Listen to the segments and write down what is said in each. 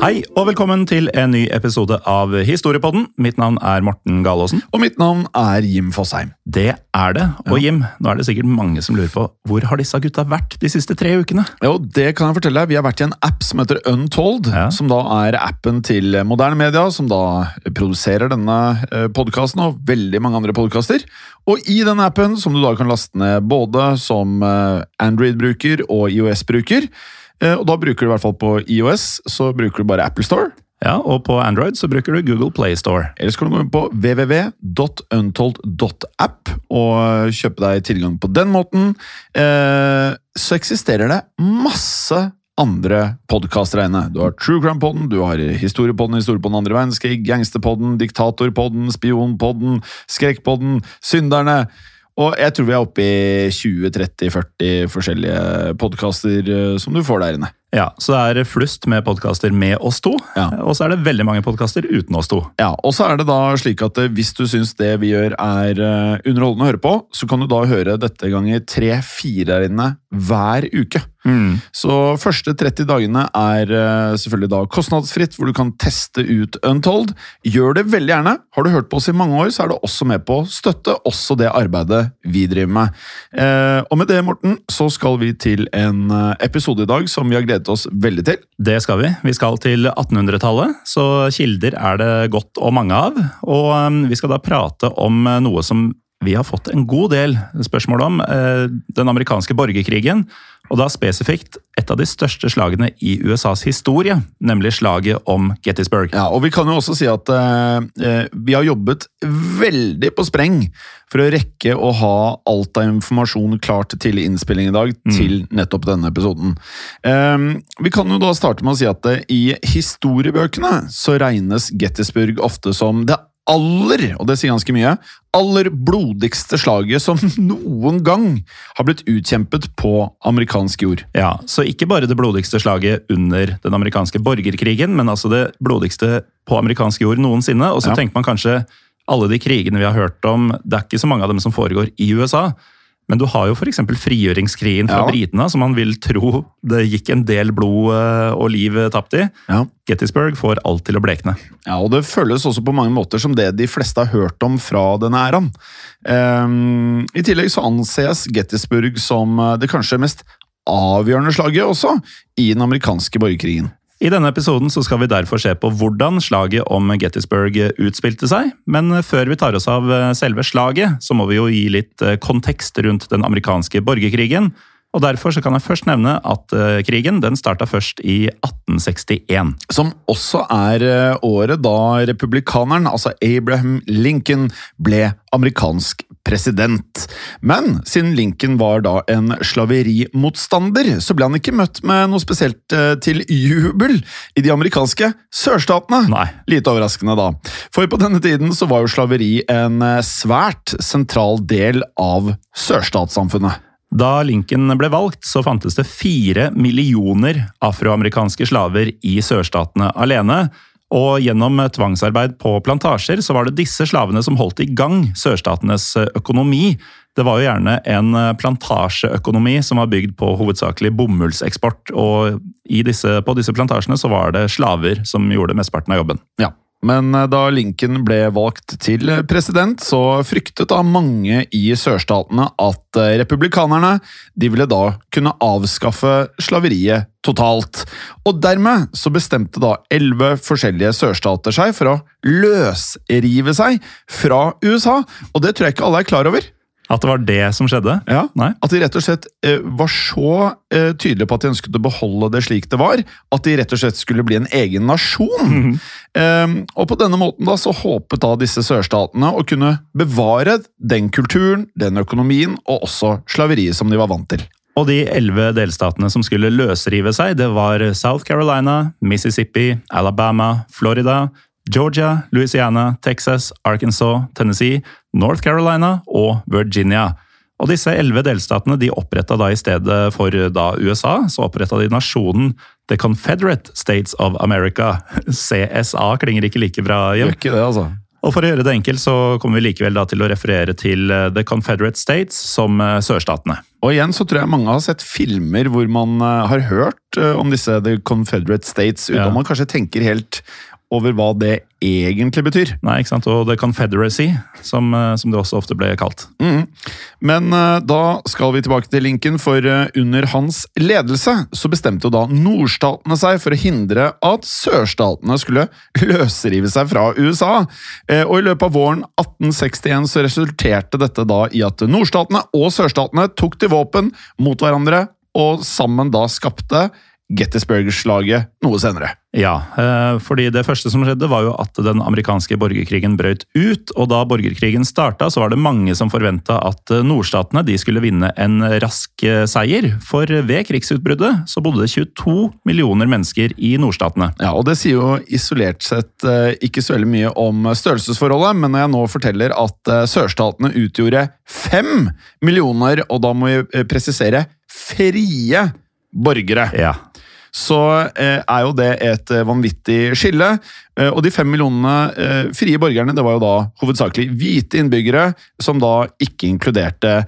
Hei og velkommen til en ny episode av Historiepodden. Mitt navn er Morten Galaasen. Og mitt navn er Jim Fosheim. Det er det. Og Jim, nå er det sikkert mange som lurer på hvor har disse gutta vært de siste tre ukene? Jo, det kan jeg fortelle deg. Vi har vært i en app som heter Untold, Ja. som da er appen til moderne media, som da produserer denne podkasten og veldig mange andre podkaster. Og i den appen, som du da kan laste ned både som eh, Android-bruker og IOS-bruker, eh, og da bruker du i hvert fall på IOS, så bruker du bare Apple Store. Ja, Og på Android så bruker du Google Play Store. Eller så kan du gå inn på www.untold.app og kjøpe deg tilgang på den måten. Eh, så eksisterer det masse andre podkaster inne. Du har True Crime-podden, du har Historiepodden, Historiepodden andre verdenskrig, Gangsterpodden, Diktatorpodden, Spionpodden, Skrekkpodden, Synderne. Og jeg tror vi er oppe i 20-30-40 forskjellige podkaster eh, som du får der inne. Ja, Så det er flust med podkaster med oss to, Ja. og så er det veldig mange podkaster uten oss to. Ja, og så er det da slik at eh, hvis du syns det vi gjør er eh, underholdende å høre på, så kan du da høre dette ganger tre-fire der inne hver uke. Så første 30 dagene er eh, selvfølgelig da kostnadsfritt, hvor du kan teste ut Untold. Gjør det veldig gjerne. Har du hørt på oss i mange år, så er du også med på å støtte også det arbeidet vi driver med. Eh, og med det, Morten, så skal vi til en eh, episode i dag som vi har gledet oss veldig til. Det skal vi. Vi skal til 1800-tallet, så kilder er det godt og mange av. Og vi skal da prate om noe som vi har fått en god del spørsmål om. Den amerikanske borgerkrigen. Og da spesifikt et av de største slagene i USAs historie, nemlig slaget om Gettysburg. Ja, og vi kan jo også si at eh, eh, vi har jobbet veldig på spreng for å rekke å ha alt av informasjon klart til innspilling i dag til nettopp denne episoden. Eh, vi kan jo da starte med å si at eh, i historiebøkene så regnes Gettysburg ofte som det aller, og det sier ganske mye, aller blodigste slaget som noen gang har blitt utkjempet på amerikansk jord. Ja, Så ikke bare det blodigste slaget under den amerikanske borgerkrigen, men altså det blodigste på amerikansk jord noensinne. Og så Ja. tenker man kanskje alle de krigene vi har hørt om, det er ikke så mange av dem som foregår i USA. Men du har jo f.eks. frigjøringskrigen fra Ja. britene, som man vil tro det gikk en del blod eh, og liv tapt i. Ja. Gettysburg får alt til å blekne. Ja, og det føles også på mange måter som det de fleste har hørt om fra denne æraen. Um, I tillegg så anses Gettysburg som eh, det kanskje mest avgjørende slaget også i den amerikanske borgerkrigen. I denne episoden så skal vi derfor se på hvordan slaget om Gettysburg utspilte seg. Men før vi tar oss av eh, selve slaget, så må vi jo gi litt eh, kontekst rundt den amerikanske borgerkrigen. Og Derfor så kan jeg først nevne at eh, krigen den starta først i 1861. Som også er eh, året da republikaneren, altså Abraham Lincoln, ble amerikansk president. Men siden Lincoln var da en slaverimotstander, så ble han ikke møtt med noe spesielt eh, til jubel i de amerikanske sørstatene. Nei. Lite overraskende, da. For på denne tiden så var jo slaveri en svært sentral del av sørstatssamfunnet. Da Lincoln ble valgt, så fantes det fire millioner afroamerikanske slaver i sørstatene alene. Og gjennom tvangsarbeid på plantasjer så var det disse slavene som holdt i gang sørstatenes økonomi. Det var jo gjerne en plantasjeøkonomi som var bygd på hovedsakelig bomullseksport. Og disse, på disse plantasjene så var det slaver som gjorde mesteparten av jobben. Ja, men eh, da Lincoln ble valgt til president, så fryktet da mange i sørstatene at eh, republikanerne de ville da kunne avskaffe slaveriet totalt. Og dermed så bestemte da elleve forskjellige sørstater seg for å løsrive seg fra USA, og det tror jeg ikke alle er klar over. At det var det som skjedde? Ja, Nei? At de rett og slett eh, var så eh, tydelige på at de ønsket å beholde det slik det var, at de rett og slett skulle bli en egen nasjon. Mhm. Eh, og på denne måten da så håpet da disse sørstatene å kunne bevare den kulturen, den økonomien og også slaveriet som de var vant til. Og de elleve delstatene som skulle løsrive seg, det var South Carolina, Mississippi, Alabama, Florida, Georgia, Louisiana, Texas, Arkansas, Tennessee, North Carolina og Virginia. Og disse elleve delstatene de oppretta da i stedet for da USA, så oppretta de nasjonen The Confederate States of America. CSA klinger ikke like bra hjem. Ikke det, altså. Og for å gjøre det enkelt, så kommer vi likevel da til å referere til eh, The Confederate States som eh, sørstatene. Og igjen så tror jeg mange har sett filmer hvor man eh, har hørt om disse The Confederate States, uten Ja. man kanskje tenker helt over hva det egentlig betyr. Nei, ikke sant? Og The Confederacy, som, eh, som det også ofte ble kalt. Mm. Men uh, da skal vi tilbake til Lincoln, for uh, under hans ledelse så bestemte jo da nordstatene seg for å hindre at sørstatene skulle løsrive seg fra USA. Uh, Og i løpet av våren 1861 så resulterte dette da i at nordstatene og sørstatene tok til våpen mot hverandre, og sammen da skapte Gettysburg-slaget noe senere. Ja, eh, fordi det første som skjedde var jo at den amerikanske borgerkrigen brøt ut, og da borgerkrigen starta så var det mange som forventa at eh, nordstatene de skulle vinne en rask eh, seier, for ved krigsutbruddet så bodde det 22 millioner mennesker i nordstatene. Ja, og Det sier jo isolert sett ikke så veldig mye om størrelsesforholdet, men når jeg nå forteller at sørstatene utgjorde fem millioner, og da må vi presisere frie borgere, Ja, så eh, er jo det et eh, vanvittig skille. Eh, og de fem millionene frie borgerne, det var jo da hovedsakelig hvite innbyggere, som da ikke inkluderte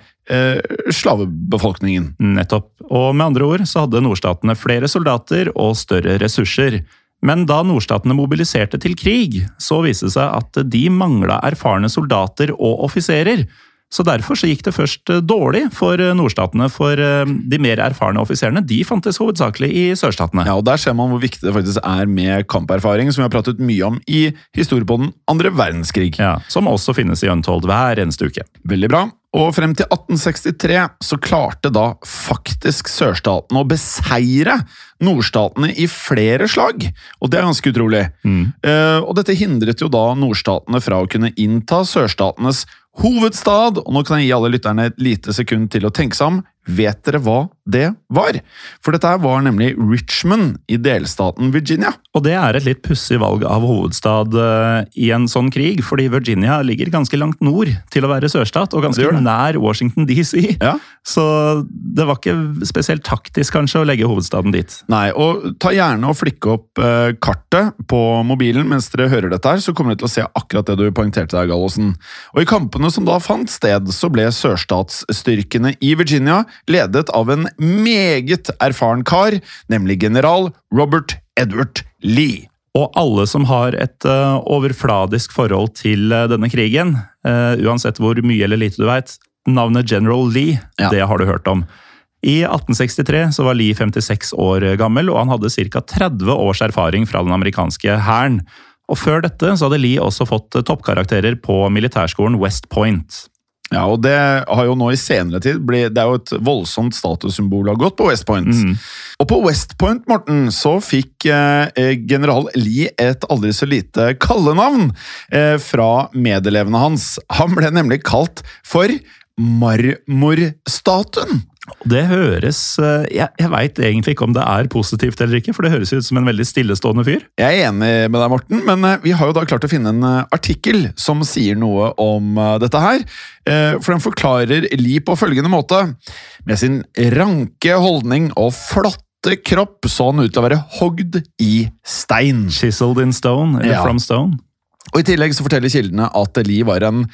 slavebefolkningen. nettopp. Og med andre ord så hadde nordstatene flere soldater og større ressurser. Men da nordstatene mobiliserte til krig, så viste det seg at de mangla erfarne soldater og offiserer. Så Derfor så gikk det først eh, dårlig for eh, nordstatene, for eh, de mer erfarne offiserene de fantes hovedsakelig i sørstatene. Ja, og Der ser man hvor viktig det faktisk er med kamperfaring, som vi har pratet mye om i historie på den andre verdenskrig. Ja, Som også finnes i Untold hver eneste uke. Veldig bra. Og frem til 1863 så klarte da faktisk sørstatene å beseire nordstatene i flere slag. Og det er ganske utrolig. Eh, og dette hindret jo da nordstatene fra å kunne innta sørstatenes hovedstad. Og nå kan jeg gi alle lytterne et lite sekund til å tenke seg om. Vet dere hva det var? For dette var nemlig Richmond i delstaten Virginia. Og det er et litt pussig valg av hovedstad eh, i en sånn krig, fordi Virginia ligger ganske langt nord til å være sørstat, og ganske nær Washington DC. Ja. Så det var ikke spesielt taktisk kanskje å legge hovedstaden dit. Nei, og ta gjerne og flikke opp eh, kartet på mobilen mens dere hører dette her, så kommer dere til å se akkurat det du poengterte der, Gallosen. Og i kampene som da fant sted, så ble sørstatsstyrkene i Virginia ledet av en meget erfaren kar, nemlig general Robert Edward Lee. Og alle som har et uh, overfladisk forhold til uh, denne krigen, uh, uansett hvor mye eller lite du veit, navnet General Lee, Ja. det har du hørt om. I 1863 så var Lee 56 år gammel, og han hadde ca. 30 års erfaring fra den amerikanske hæren. Og før dette så hadde Lee også fått toppkarakterer på militærskolen West Point. Ja, og det har jo nå i senere tid blitt Det er jo et voldsomt statussymbol har gått på West Point. Og på West Point, Morten, så fikk eh, general Lee et aldri så lite kallenavn eh, fra medelevene hans. Han ble nemlig kalt for Marmorstatuen. Det høres eh, Jeg, jeg veit egentlig ikke om det er positivt eller ikke, for det høres ut som en veldig stillestående fyr. Jeg er enig med deg, Morten, men eh, vi har jo da klart å finne en eh, artikkel som sier noe om dette her. For den forklarer Li på følgende måte. Med sin ranke holdning og flotte kropp så han ut til å være hogd i stein. Chiseled in stone, eller Ja. from stone. Og I tillegg så forteller kildene at Li var en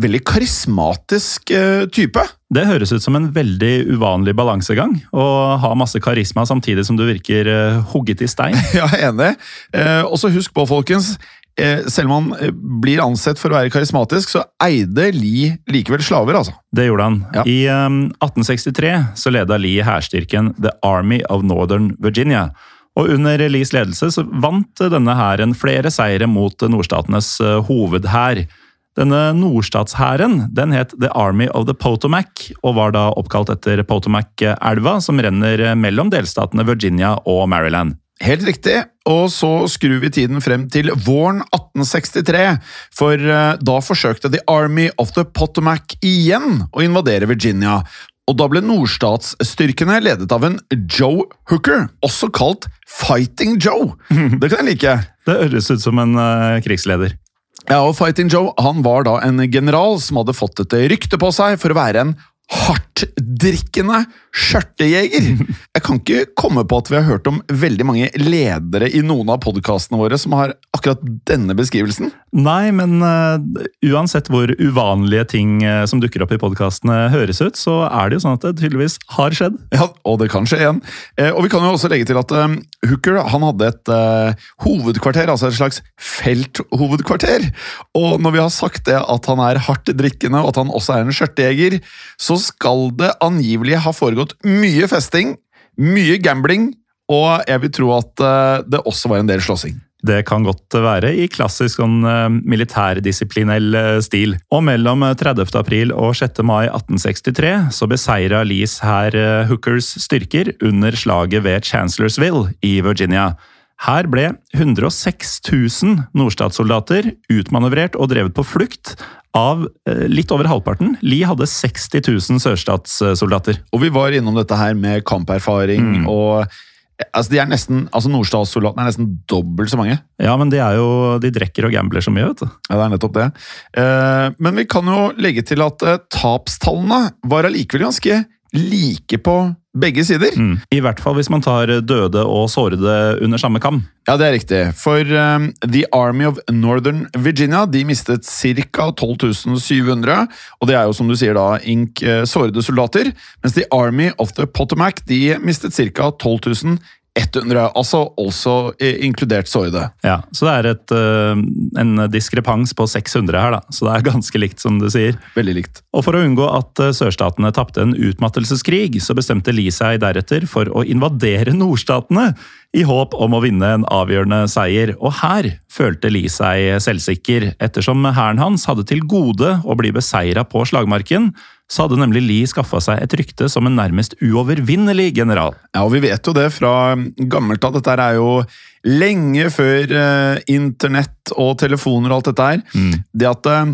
veldig karismatisk eh, type. Det høres ut som en veldig uvanlig balansegang. Å ha masse karisma samtidig som du virker eh, hugget i stein. Ja, enig. Eh, og så husk på, folkens. Eh, selv om han blir ansett for å være karismatisk, så eide Lie likevel slaver, altså. Det gjorde han. Ja. I um, 1863 så leda Lee hærstyrken The Army of Northern Virginia. Og under Lees ledelse så vant denne hæren flere seire mot nordstatenes hovedhær. Denne nordstatshæren den het The Army of the Potomac, og var da oppkalt etter Potomac-elva, som renner mellom delstatene Virginia og Maryland. Helt riktig. Og så skrur vi tiden frem til våren 1863, for eh, da forsøkte The Army of the Potomac igjen å invadere Virginia. Og da ble nordstatsstyrkene ledet av en Joe Hooker, også kalt Fighting Joe. Det kan jeg like. Det høres ut som en eh, krigsleder. Ja, og Fighting Joe han var da en general som hadde fått et rykte på seg for å være en hardtdrikkende skjørtejeger. Jeg kan ikke komme på at vi har hørt om veldig mange ledere i noen av podkastene våre som har akkurat denne beskrivelsen. Nei, men uh, uansett hvor uvanlige ting uh, som dukker opp i podkastene høres ut, så er det jo sånn at det tydeligvis har skjedd. Ja, Og det kan skje igjen. Uh, og vi kan jo også legge til at Hooker han hadde et hovedkvarter, altså et slags felthovedkvarter. Og når vi har sagt det at han er hardt drikkende, og at han også er en skjørtejeger, så skal det angivelig ha foregått mye festing, mye gambling, og jeg vil tro at eh, det også var en del slåssing. Det kan godt være i klassisk sånn eh, militærdisiplinell eh, stil. Og mellom eh, 30. april og 6. mai 1863 så beseira Lees eh, Hookers styrker under slaget ved Chancellorsville i Virginia. Her ble 106 000 nordstatssoldater utmanøvrert og drevet på flukt av eh, litt over halvparten. Lee hadde 60 000 sørstatssoldater. Og vi var innom dette her med kamperfaring og eh, Altså, de er nesten, altså Nordstatssoldatene er nesten dobbelt så mange. Ja, men de, er jo, de drikker og gambler så mye, vet du. Ja, det er nettopp det. Eh, men vi kan jo legge til at eh, tapstallene var allikevel ganske like på begge sider. Mm. I hvert fall hvis man tar døde og sårede under samme kam. Ja, det er riktig. For um, The Army of Northern Virginia de mistet ca. 12.700. Og det er jo som du sier da, ink eh, sårede soldater. Mens The Army of the Potomac de mistet ca. 12 100. Altså også eh, inkludert sårede. Ja, Så det er et, øh, en diskrepans på 600 her, da. Så det er ganske likt, som du sier. Veldig likt. Og for å unngå at øh, sørstatene tapte en utmattelseskrig, så bestemte Lee seg deretter for å invadere nordstatene i håp om å vinne en avgjørende seier. Og her følte Lee seg selvsikker, ettersom hæren hans hadde til gode å bli beseira på slagmarken. Så hadde nemlig Lee skaffa seg et rykte som en nærmest uovervinnelig general. Ja, og vi vet jo det fra gammelt av. Dette er jo lenge før eh, internett og telefoner og alt dette her. Det at eh,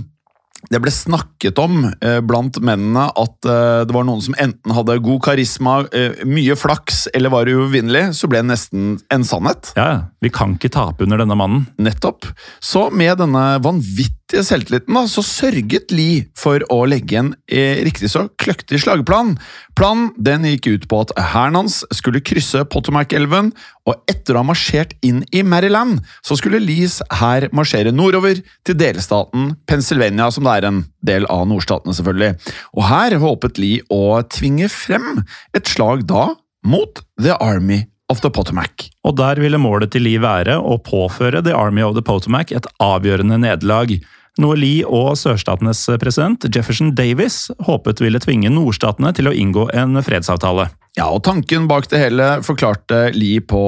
det ble snakket om eh, blant mennene at eh, det var noen som enten hadde god karisma, eh, mye flaks eller var uovervinnelig, så ble det nesten en sannhet. Ja, vi kan ikke tape under denne mannen. Nettopp. Så med denne vanvittige selvtilliten da, så sørget Lee for å legge en eh, riktig så kløktig slagplan. Planen den gikk ut på at hæren hans skulle krysse Potomac-elven, og etter å ha marsjert inn i Maryland, så skulle Lees hær marsjere nordover til delstaten Pennsylvania, som det er en del av nordstatene, selvfølgelig. Og her håpet Lee å tvinge frem et slag da mot The Army of the Potomac. Og der ville målet til Lee være å påføre The Army of the Potomac et avgjørende nederlag. Noe Lee og sørstatenes president Jefferson Davis håpet ville tvinge nordstatene til å inngå en fredsavtale. Ja, og Tanken bak det hele forklarte Lee på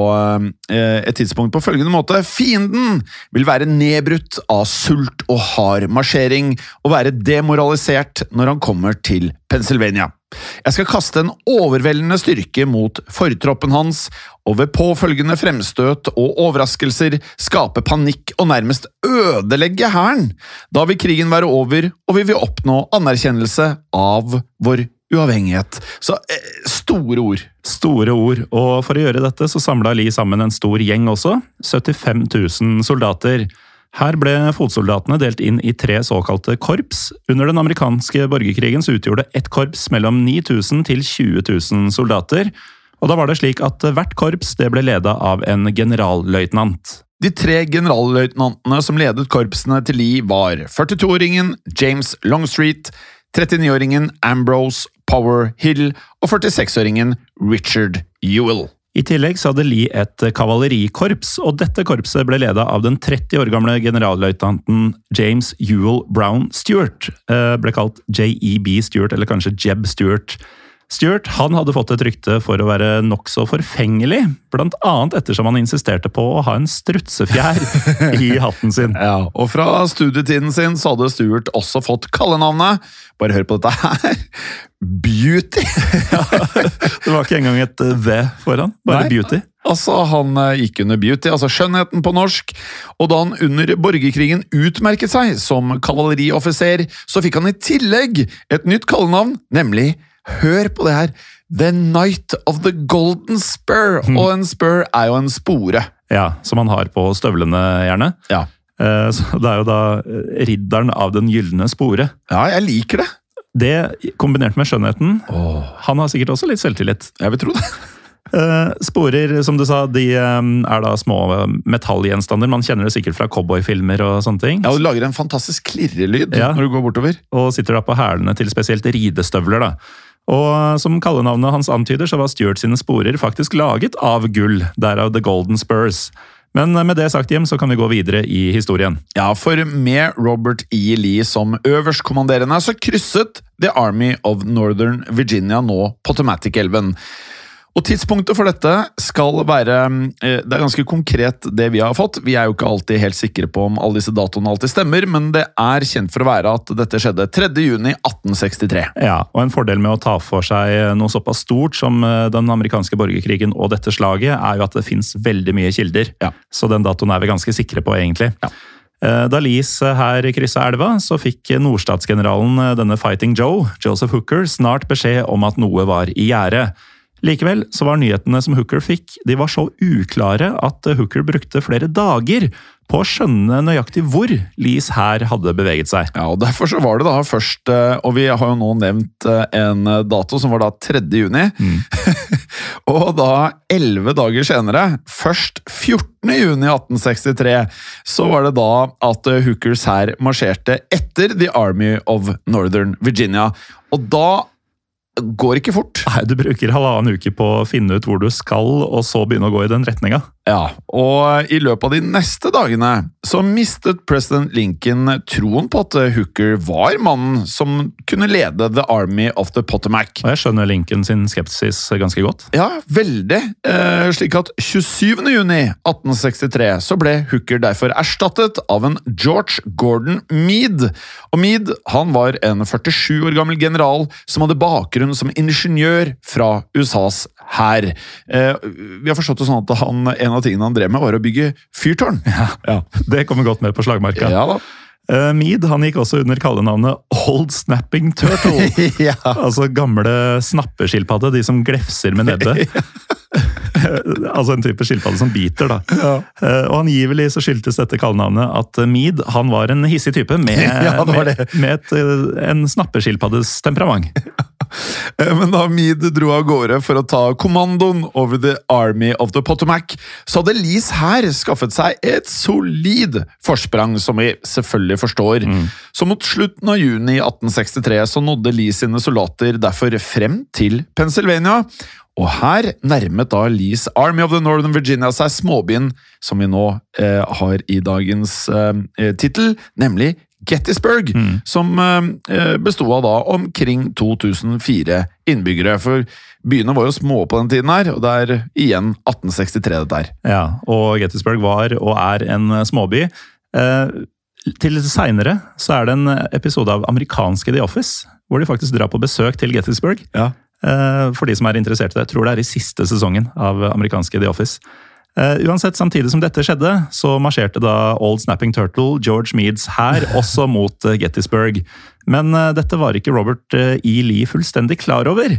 eh, et tidspunkt på følgende måte. Fienden vil være nedbrutt av sult og hard marsjering, og være demoralisert når han kommer til Pennsylvania. Jeg skal kaste en overveldende styrke mot fortroppen hans, og ved påfølgende fremstøt og overraskelser skape panikk og nærmest ødelegge hæren. Da vil krigen være over, og vi vil oppnå anerkjennelse av vår uavhengighet. Så eh, store ord. Store ord, og for å gjøre dette så samla Li sammen en stor gjeng også. 75 000 soldater. Her ble fotsoldatene delt inn i tre såkalte korps. Under den amerikanske borgerkrigen så utgjorde ett korps mellom 9000 til 20 000 soldater. Og da var det slik at hvert korps det ble leda av en generalløytnant. De tre generalløytnantene som ledet korpsene til Lee, var 42-åringen James Longstreet, 39-åringen Ambrose Power Hill og 46-åringen Richard Ewell. I tillegg så hadde Lee et kavalerikorps, og dette korpset ble leda av den 30 år gamle generalløytnanten James Ewell Brown Stewart. eh, Ble kalt JEB Stewart, eller kanskje Jeb Stewart. Stewart han hadde fått et rykte for å være nokså forfengelig, annet ettersom han insisterte på å ha en strutsefjær i hatten sin. Ja, og fra studietiden sin så hadde Stuart også fått kallenavnet, bare hør på dette her, Beauty. Det var ikke engang et eh, V foran, bare Nei. Beauty. Altså, Han eh, gikk under Beauty, altså skjønnheten på norsk, og da han under borgerkrigen utmerket seg som kavalerioffiser, så fikk han i tillegg et nytt kallenavn, nemlig, hør på det her, The Night of the Golden Spur. Og en spur er jo en spore. Ja, Som han har på støvlene, gjerne. Ja. Eh, Så det er jo da eh, ridderen av den gylne spore. ja, jeg liker det. Det kombinert med skjønnheten Han har sikkert også litt selvtillit. Jeg vil tro det. Eh, Sporer, som du sa, de er da små metallgjenstander. Man kjenner det sikkert fra cowboyfilmer og sånne ting. Ja, Du lager en fantastisk klirrelyd Ja. når du går bortover. Og sitter da på hælene til spesielt ridestøvler. da. Og som kallenavnet hans antyder, så var Stuart sine sporer faktisk laget av gull, derav The Golden Spurs. Men med det sagt, Jim, så kan vi gå videre i historien. Ja, for med Robert E. Lee som øverstkommanderende, så krysset The Army of Northern Virginia nå Potomatic-elven. Og Tidspunktet for dette skal være eh, Det er ganske konkret, det vi har fått. Vi er jo ikke alltid helt sikre på om alle disse datoene alltid stemmer, men det er kjent for å være at dette skjedde 3.6.1863. Ja, og En fordel med å ta for seg noe såpass stort som eh, den amerikanske borgerkrigen og dette slaget, er jo at det fins veldig mye kilder. Ja. Så den datoen er vi ganske sikre på, egentlig. Ja. Da Lees her kryssa elva, så fikk nordstatsgeneralen eh, denne Fighting Joe, Joseph Hooker, snart beskjed om at noe var i gjære. Likevel så var nyhetene som Hooker fikk, de var så uklare at eh, Hooker brukte flere dager på å skjønne nøyaktig hvor Lees hær hadde beveget seg. Ja, og Derfor så var det da først eh, Og vi har jo nå nevnt eh, en dato som var da 3. juni. og da elleve dager senere, først 14. juni 1863, så var det da at Hookers hær marsjerte etter The Army of Northern Virginia. Og da går ikke fort. Nei, Du bruker halvannen uke på å finne ut hvor du skal, og så begynne å gå i den retninga. Ja, og i løpet av de neste dagene så mistet president Lincoln troen på at Hooker var mannen som kunne lede The Army of the Potomac. Og jeg skjønner Lincoln sin skepsis ganske godt. Ja, veldig. Eh, slik at 27. juni 1863 så ble Hooker derfor erstattet av en George Gordon Meade. Og Meade han var en 47 år gammel general som hadde bakgrunn som ingeniør fra USAs hær. Eh, vi har forstått det sånn at han, en av tingene han drev med, var å bygge fyrtårn. Ja, Det kommer godt med på slagmarka. ja da. Eh, Meade han gikk også under kallenavnet Old Snapping Turtle. ja. altså gamle snappeskilpadde, de som glefser med nebbet. altså en type skilpadde som biter, da. Eh, og angivelig så skyldtes dette kallenavnet at Mead han var en hissig type med, Ja, det det. med, med et, en snappeskilpaddes temperament. Eh, Men da Meade dro av gårde for å ta kommandoen over The Army of the Potomac, så hadde Lees hær skaffet seg et solid forsprang, som vi selvfølgelig forstår. Så mot slutten av juni 1863 så nådde Lee sine soldater derfor frem til Pennsylvania. Og her nærmet da Lees Army of the Northern Virginia seg småbyen som vi nå eh, har i dagens eh, tittel, nemlig Gettysburg, som eh, besto av da omkring 2004 innbyggere. For byene var jo små på den tiden her, og det er igjen 1863 dette her. Ja, og Gettysburg var og er en småby. Eh, til seinere så er det en episode av amerikanske The Office, hvor de faktisk drar på besøk til Gettysburg. Ja. Eh, for de som er interessert i det. Jeg tror det er i siste sesongen av amerikanske The Office. Eh, uansett, samtidig som dette skjedde, så marsjerte da Old Snapping Turtle, George Meads hær, også mot eh, Gettysburg. Men eh, dette var ikke Robert E. Lee fullstendig klar over.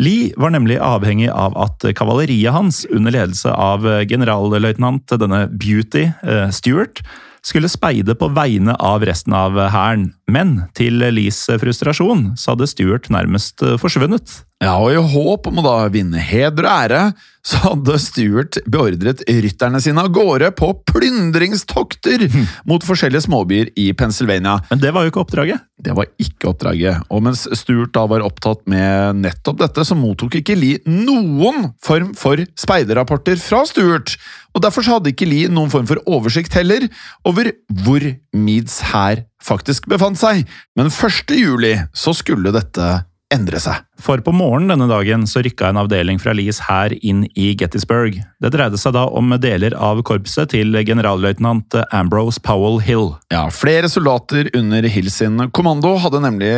Lee var nemlig avhengig av at kavaleriet hans, under ledelse av generalløytnant denne Beauty Stewart, skulle speide på vegne av resten av hæren. Men til Lees frustrasjon så hadde Stuart nærmest forsvunnet. Ja, og i håp om å da vinne heder og ære, så hadde Stuart beordret rytterne sine av gårde på plyndringstokter mot forskjellige småbyer i Pennsylvania. Men det var jo ikke oppdraget. Det var ikke oppdraget, og mens Stuart da var opptatt med nettopp dette, så mottok ikke Lee noen form for speiderrapporter fra Stuart. Og derfor hadde ikke Lee noen form for oversikt heller over hvor Meads hær faktisk befant seg. Men 1. juli så skulle dette endre seg. For på morgenen denne dagen så rykka en avdeling fra Lees hær inn i Gettysburg. Det dreide seg da om deler av korpset til generalløytnant Ambrose Powell Hill. Ja, Flere soldater under Hill sin kommando hadde nemlig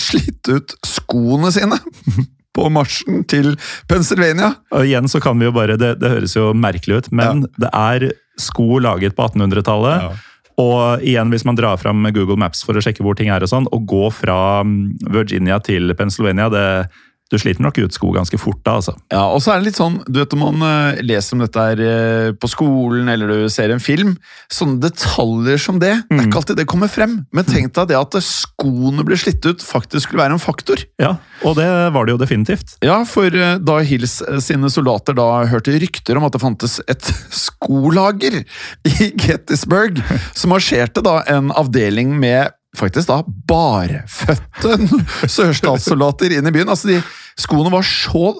slitt ut skoene sine. på marsjen til Pennsylvania. Og igjen så kan vi jo bare, Det, det høres jo merkelig ut, men ja. det er sko laget på 1800-tallet. Ja og igjen, hvis man drar fram Google Maps for å sjekke hvor ting er, og sånn, og gå fra mm, Virginia til Pennsylvania det, du sliter nok ut sko ganske fort da, altså. Ja, og så er det litt sånn, du vet om man uh, leser om dette her uh, på skolen, eller du ser en film, sånne detaljer som det, mm. det er ikke alltid det kommer frem. Men tenk deg det at skoene blir slitt ut, faktisk skulle være en faktor. Ja, og det var det jo definitivt. Ja, for da Hills sine soldater da hørte rykter om at det fantes et skolager i Gettysburg, så marsjerte da en avdeling med faktisk da barføtte sørstatssoldater inn i byen. Altså, de skoene var så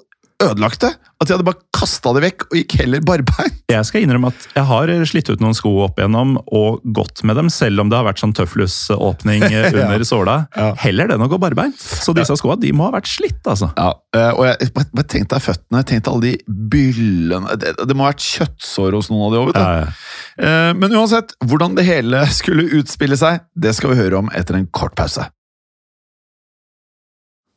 ødelagte at de hadde bare kasta det vekk og gikk heller barbein. Jeg skal innrømme at jeg har slitt ut noen sko opp igjennom og gått med dem, selv om det har vært sånn tøflusåpning under ja. såla. Ja. Heller det enn å gå barbein. Så disse skoa de må ha vært slitt, altså. Ja, eh, og jeg, bare tenk deg føttene, tenk deg alle de byllene det, det, må ha vært kjøttsår hos noen av de òg, vet du. Ja, eh, Men uansett, hvordan det hele skulle utspille seg, det skal vi høre om etter en kort pause.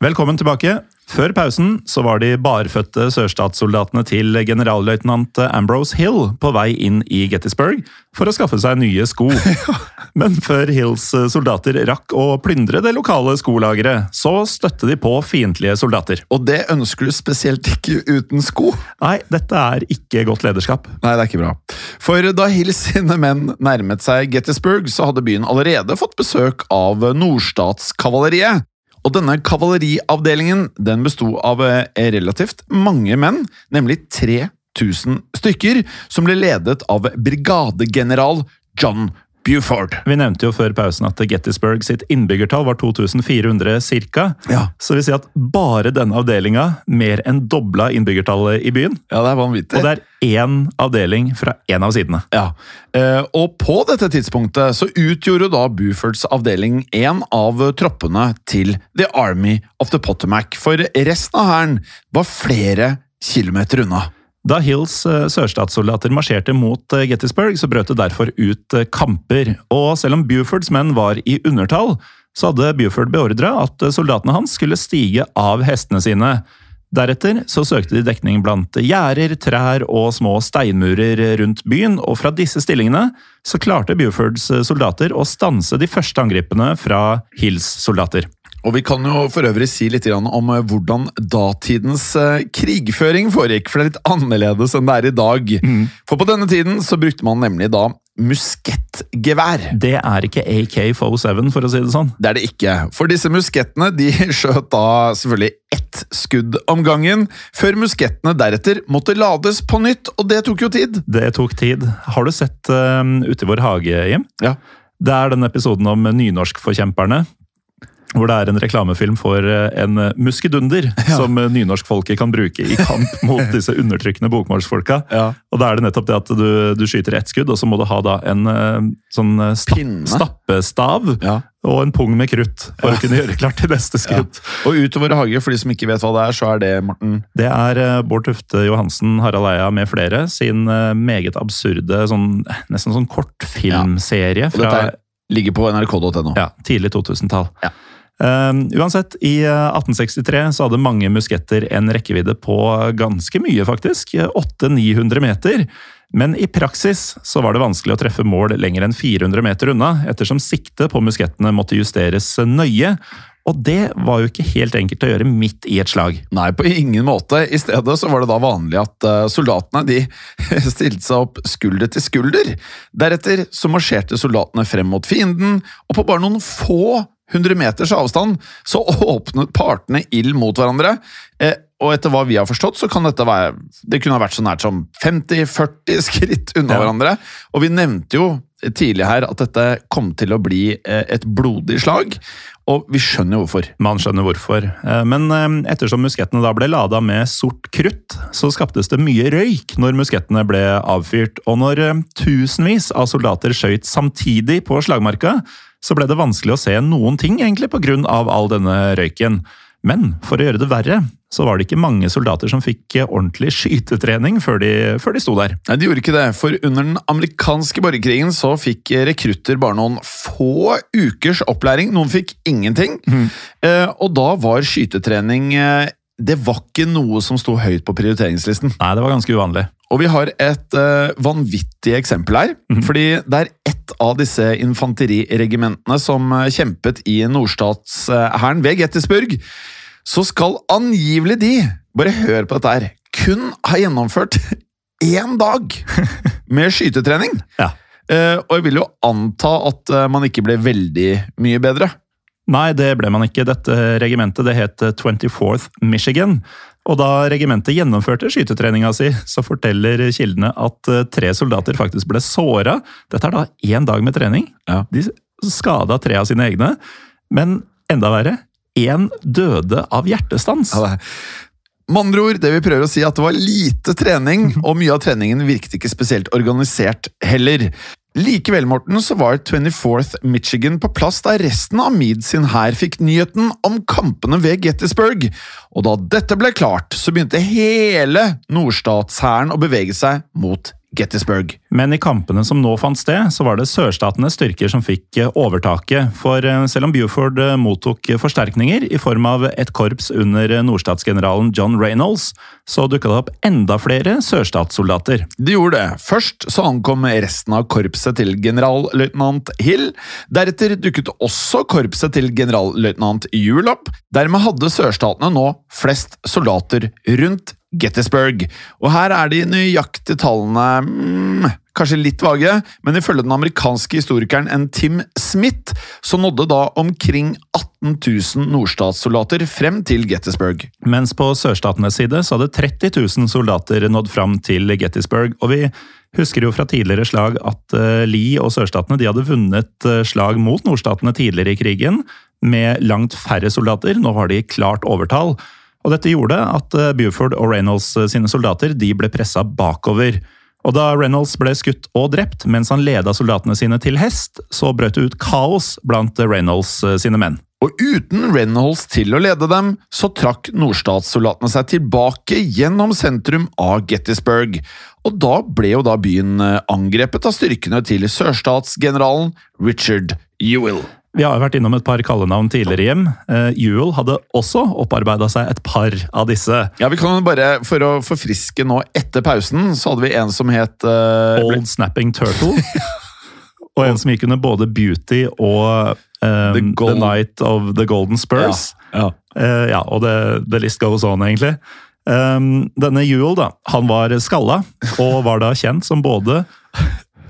Velkommen tilbake. Før pausen så var de barføtte sørstatssoldatene til generalløytnant Ambrose Hill på vei inn i Gettysburg for å skaffe seg nye sko. Men før Hills soldater rakk å plyndre det lokale skolageret, så støtte de på fiendtlige soldater. Og det ønsker du spesielt ikke uten sko? Nei, dette er ikke godt lederskap. Nei, det er ikke bra. For da Hills sine menn nærmet seg Gettysburg, så hadde byen allerede fått besøk av nordstatskavaleriet. Og denne kavaleriavdelingen den besto av eh, relativt mange menn, nemlig 3000 stykker, som ble ledet av brigadegeneral John Buford. Vi nevnte jo før pausen at Gettysburg sitt innbyggertall var 2400 ca. Ja. Så vi sier at bare denne avdelinga mer enn dobla innbyggertallet i byen. Ja, det er vanvittig. Og det er én avdeling fra én av sidene. Ja, eh, Og på dette tidspunktet så utgjorde da Bufords avdeling en av troppene til The Army of the Potomac, for resten av hæren var flere kilometer unna. Da Hills eh, sørstatssoldater marsjerte mot eh, Gettysburg, så brøt det derfor ut eh, kamper. Og selv om Bufords menn var i undertall, så hadde Buford beordra at soldatene hans skulle stige av hestene sine. Deretter så søkte de dekning blant gjerder, trær og små steinmurer rundt byen, og fra disse stillingene så klarte Bufords soldater å stanse de første angrepene fra Hills soldater. Og Vi kan jo for øvrig si litt om eh, hvordan datidens eh, krigføring foregikk, for det er litt annerledes enn det er i dag. Mm. For på denne tiden så brukte man nemlig da muskettgevær. Det er ikke AK-47, for å si det sånn. Det er det ikke. For disse muskettene de skjøt da selvfølgelig ett skudd om gangen, før muskettene deretter måtte lades på nytt, og det tok jo tid. Det tok tid. Har du sett uh, Ute i vår hage, Jim? Ja. Det er den episoden om nynorskforkjemperne. Hvor det er en reklamefilm for eh, en muskedunder ja. som eh, nynorskfolket kan bruke i kamp mot disse undertrykkende bokmålsfolka. Ja. Og da er det nettopp det at du, du, skyter ett skudd, og så må du ha da en eh, sånn stapp, stappestav ja. og en pung med krutt for å kunne gjøre klart til neste skudd. Og utover hage, for de som ikke vet hva det er, så er det, Morten? Det er Bård Tufte Johansen, Harald Eia med flere sin meget absurde, sånn, nesten sånn kortfilmserie. Fra, og dette ligger på nrk.no. Ja, tidlig 2000-tall. Ja. Uh, uansett, i 1863 eh, så hadde mange musketter en rekkevidde på ganske mye, faktisk. 800-900 meter. Men i praksis så var det vanskelig å treffe mål lenger enn 400 meter unna, ettersom siktet på muskettene måtte justeres nøye. Og det var jo ikke helt enkelt å gjøre midt i et slag. Nei, på ingen måte. I stedet så var det da vanlig at uh, soldatene de stilte seg opp skulder til skulder. Deretter så marsjerte soldatene frem mot fienden, og på bare noen få hundre meters avstand så åpnet partene ild mot hverandre. Eh, og etter hva vi har forstått, så kan dette være Det kunne ha vært så nært som 50-40 skritt unna Ja. hverandre. Og vi nevnte jo tidlig her at dette kom til å bli eh, et blodig slag. Og vi skjønner jo hvorfor. Man skjønner hvorfor. Eh, Men eh, ettersom muskettene da ble lada med sort krutt, så skaptes det mye røyk når muskettene ble avfyrt. Og når tusenvis av soldater skøyt samtidig på slagmarka, så ble det vanskelig å se noen ting egentlig på grunn av all denne røyken. Men for å gjøre det verre, så var det ikke mange soldater som fikk eh, ordentlig skytetrening før de, før de sto der. Nei, de gjorde ikke det, for under den amerikanske borgerkrigen så fikk rekrutter bare noen få ukers opplæring. Noen fikk ingenting. Eh, og da var skytetrening eh, Det var ikke noe som sto høyt på prioriteringslisten. Nei, det var ganske uvanlig. Og vi har et uh, vanvittig eksempel her. Fordi det er ett av disse infanteriregimentene som uh, kjempet i nordstatshæren ved Gettysburg. Så skal angivelig de, bare hør på dette her, kun ha gjennomført én dag med skytetrening. Ja. Eh, og jeg vil jo anta at man ikke ble veldig mye bedre. Nei, det ble man ikke. Dette regimentet det het 24th Michigan. Og da regimentet gjennomførte skytetreninga si, så forteller kildene at eh, tre soldater faktisk ble såra. Dette er da én dag med trening. Ja. De skada tre av sine egne. Men enda verre, én døde av hjertestans. Ja, Med andre ord, det vi prøver å si at det var lite trening, og mye av treningen virket ikke spesielt organisert heller. Likevel, Morten, så var 24th Michigan på plass da resten av Meade sin hær fikk nyheten om kampene ved Gettysburg. Og da dette ble klart, så begynte hele nordstatshæren å bevege seg mot Gettysburg. Men i kampene som nå fant sted, så var det sørstatenes styrker som fikk eh, overtaket. For eh, selv om Buford eh, mottok forsterkninger i form av et korps under nordstatsgeneralen John Reynolds, så dukka det opp enda flere sørstatssoldater. De gjorde det. Først så ankom resten av korpset til generalløytnant Hill. Deretter dukket også korpset til generalløytnant Ewell opp. Dermed hadde sørstatene nå flest soldater rundt Gettysburg. Og her er de nøyaktige tallene mm, kanskje litt vage, men ifølge den amerikanske historikeren en Tim Smith så nådde da omkring 18 000 nordstatssoldater frem til Gettysburg. Mens på sørstatenes side så hadde 30 000 soldater nådd fram til Gettysburg. Og vi husker jo fra tidligere slag at eh, Lee og sørstatene de hadde vunnet eh, slag mot nordstatene tidligere i krigen med langt færre soldater. Nå har de klart overtall. Og dette gjorde at eh, Buford og Reynolds eh, sine soldater ble pressa bakover. Og da Reynolds ble skutt og drept mens han leda soldatene sine til hest, så brøt det ut kaos blant Reynolds eh, sine menn. Og uten Reynolds til å lede dem, så trakk nordstatssoldatene seg tilbake gjennom sentrum av Gettysburg. Og da ble jo da byen angrepet av styrkene til sørstatsgeneralen Richard Ewell. Vi har jo vært innom et par kallenavn tidligere hjem. Uh, Juel hadde også opparbeida seg et par av disse. Ja, vi kan bare, For å forfriske nå etter pausen, så hadde vi en som het uh, Old Snapping Turtle. og en som gikk under både Beauty og um, The the, Night of the Golden Spurs. Ja, Eh, ja, og det, the list goes on, egentlig. Um, denne Juel, da, han var skalla, og var da kjent som både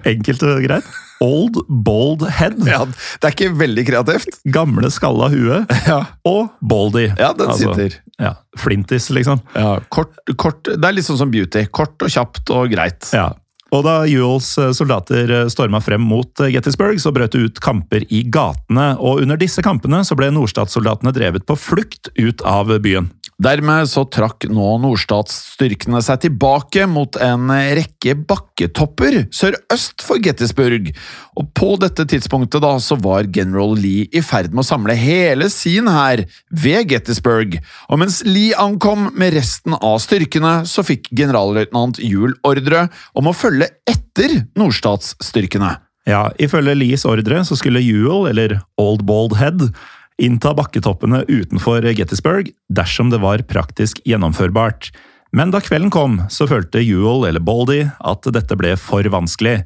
Enkelt og greit. Old Bold Head. ja, Det er ikke veldig kreativt. Gamle skalla hue. Ja, Og Baldy. ja den Altså, sitter. Ja, Flintis, liksom. Ja, kort, kort, det er litt sånn som Beauty. Kort og kjapt og greit. Ja. Og da Ewells eh, soldater storma frem mot eh, Gettysburg, så brøt det ut kamper i gatene. Og under disse kampene så ble nordstatssoldatene drevet på flukt ut av byen. Dermed så trakk nå nordstatsstyrkene seg tilbake mot en rekke bakketopper sørøst for Gettysburg. Og på dette tidspunktet da så var general Lee i ferd med å samle hele sin hær ved Gettysburg. Og mens Lee ankom med resten av styrkene, så fikk generalløytnant Juel ordre om å følge etter nordstatsstyrkene. Ja, Ifølge Lees ordre så skulle Ewell, eller Old Bald Head, innta bakketoppene utenfor Gettysburg dersom det var praktisk gjennomførbart. Men da kvelden kom, så følte Ewell eller Baldy at dette ble for vanskelig.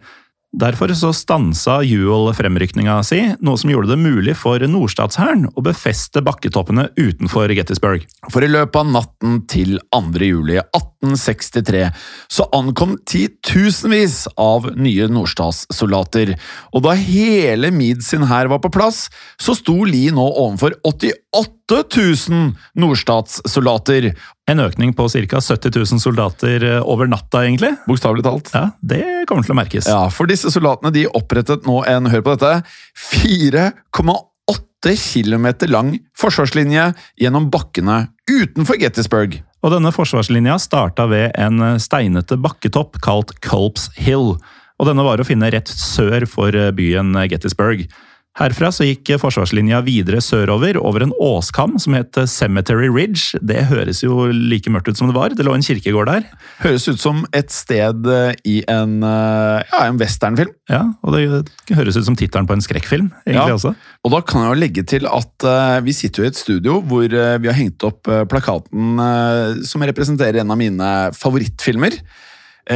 Derfor så stansa Ewell fremrykninga si, noe som gjorde det mulig for nordstatshæren å befeste bakketoppene utenfor Gettysburg. For i løpet av natten til 2. juli 1863 så ankom titusenvis av nye nordstatssoldater. Og da hele Meade sin hær var på plass, så sto Lee nå overfor 88 000 nordstatssoldater. En økning på ca. 70 000 soldater eh, over natta, egentlig. Bokstavelig talt. Ja, Det kommer til å merkes. Ja, for disse soldatene de opprettet nå en, hør på dette, 4,8 km lang forsvarslinje gjennom bakkene utenfor Gettysburg. Og denne forsvarslinja starta ved en steinete bakketopp kalt Culps Hill. Og denne var å finne rett sør for byen Gettysburg. Herfra så gikk forsvarslinja videre sørover, over en åskam som het Cemetery Ridge. Det høres jo like mørkt ut som det var. Det lå en kirkegård der. Høres ut som et sted eh, i en, eh, ja, en westernfilm. Ja, og det høres ut som tittelen på en skrekkfilm. egentlig Ja. også. Og da kan jeg jo legge til at uh, vi sitter jo i et studio hvor uh, vi har hengt opp uh, plakaten som representerer en av mine favorittfilmer,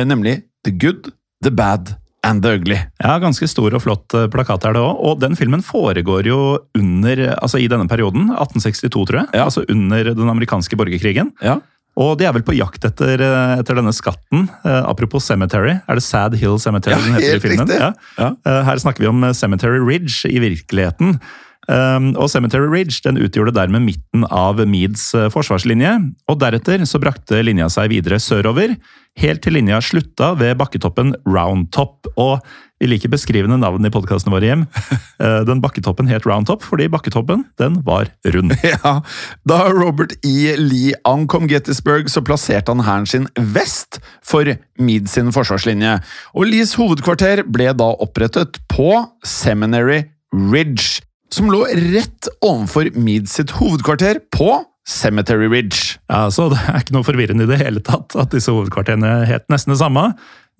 nemlig The Good, The Bad and The Ugly. Ja, Ganske stor og flott eh, plakat er det òg. Og den filmen foregår jo under, altså i denne perioden, 1862, tror jeg. Ja. Altså under den amerikanske borgerkrigen. Ja. Og de er vel på jakt etter, eh, etter denne skatten. Eh, apropos Cemetery. Er det Sad Hill Cemetery Ja, den heter i filmen? Ja. Ja. Eh, her snakker vi om Cemetery Ridge i virkeligheten. Um, og Cemetery Ridge den utgjorde dermed midten av Meads eh, forsvarslinje. og Deretter så brakte linja seg videre sørover, helt til linja slutta ved bakketoppen Round Top. Og vi liker beskrivende navn i podkastene våre hjem. Eh, Den bakketoppen het Round Top fordi bakketoppen den var rund. Ja, Da Robert E. Lee ankom Gettysburg, så plasserte han hæren sin vest for Meade sin forsvarslinje. Og Lees hovedkvarter ble da opprettet på Seminary Ridge, som lå rett ovenfor Meade sitt hovedkvarter på Cemetery Ridge. Ja, så Det er ikke noe forvirrende i det hele tatt at disse hovedkvarterene het nesten det samme.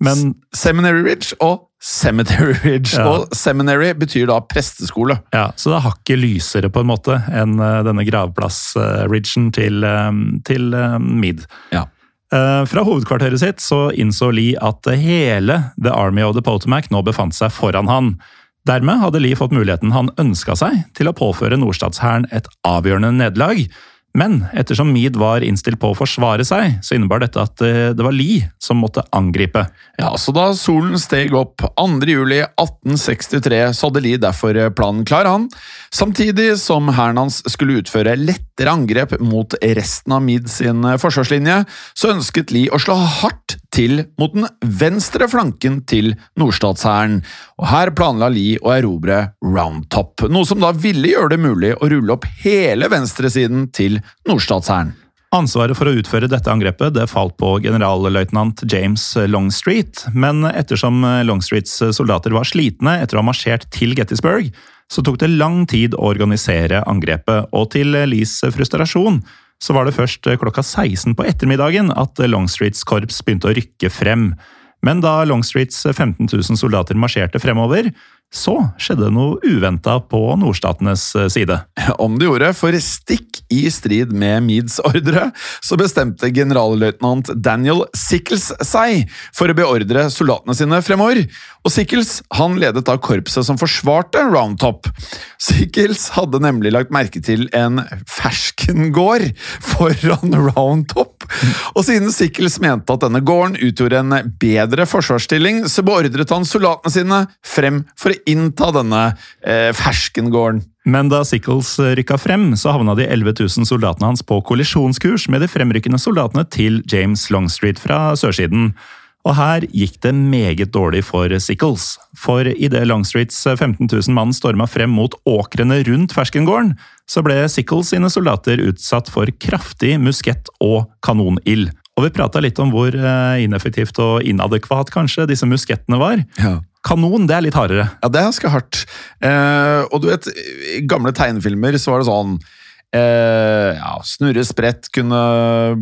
Men Seminary Ridge og Cemetery Ridge. Ja. Og seminary betyr da presteskole. Ja, så det er hakket lysere på en måte enn eh, denne gravplass-ridgen til, eh, til Mead. Ja. Eh, Fra hovedkvarteret sitt så innså Lee at hele The Army of the Potomac nå befant seg foran han. Dermed hadde Lee fått muligheten han ønska seg til å påføre nordstatshæren et avgjørende nederlag. Men ettersom Mead var innstilt på å forsvare seg, så innebar dette at eh, det var Lee som måtte angripe. Ja, så Da solen steg opp 2. juli 1863, så hadde Lee derfor planen klar, han. Samtidig som hæren hans skulle utføre lettere angrep mot resten av Mead sin forsvarslinje, så ønsket Lee å slå hardt til mot den venstre flanken til nordstatshæren. Og Her planla Lee å erobre Round Top, noe som da ville gjøre det mulig å rulle opp hele venstresiden til nordstatshæren. Ansvaret for å utføre dette angrepet det falt på generalløytnant James Longstreet, men ettersom Longstreets soldater var slitne etter å ha marsjert til Gettysburg, så tok det lang tid å organisere angrepet, og til Lees frustrasjon så var det først klokka 16 på ettermiddagen at Longstreets korps begynte å rykke frem. Men da Longstreets 15 000 soldater marsjerte fremover, så skjedde noe uventa på nordstatenes side. Om det gjorde, for stikk i strid med Meads ordre, så bestemte generalløytnant Daniel Sickles seg for å beordre soldatene sine fremover. Og Sickles han ledet da korpset som forsvarte Round Top. Sickles hadde nemlig lagt merke til en ferskengård foran Round Top. Og siden Sickles mente at denne gården utgjorde en bedre forsvarsstilling, så beordret han soldatene sine frem for å innta denne eh, ferskengården. Men da Sickles rykka frem, så havna de 11 000 soldatene hans på kollisjonskurs med de fremrykkende soldatene til James Longstreet fra sørsiden. Og her gikk det meget dårlig for Sickles. For idet Longstreets 15 000 mann storma frem mot åkrene rundt ferskengården, så ble Sickles sine soldater utsatt for kraftig muskett- og kanonild. Og vi prata litt om hvor eh, ineffektivt og inadekvat kanskje disse muskettene var. Ja. Kanon, det er litt hardere. Ja, det er ganske hardt. Eh, og du vet, i gamle tegnefilmer så var det sånn eh, ja, Snurre Sprett kunne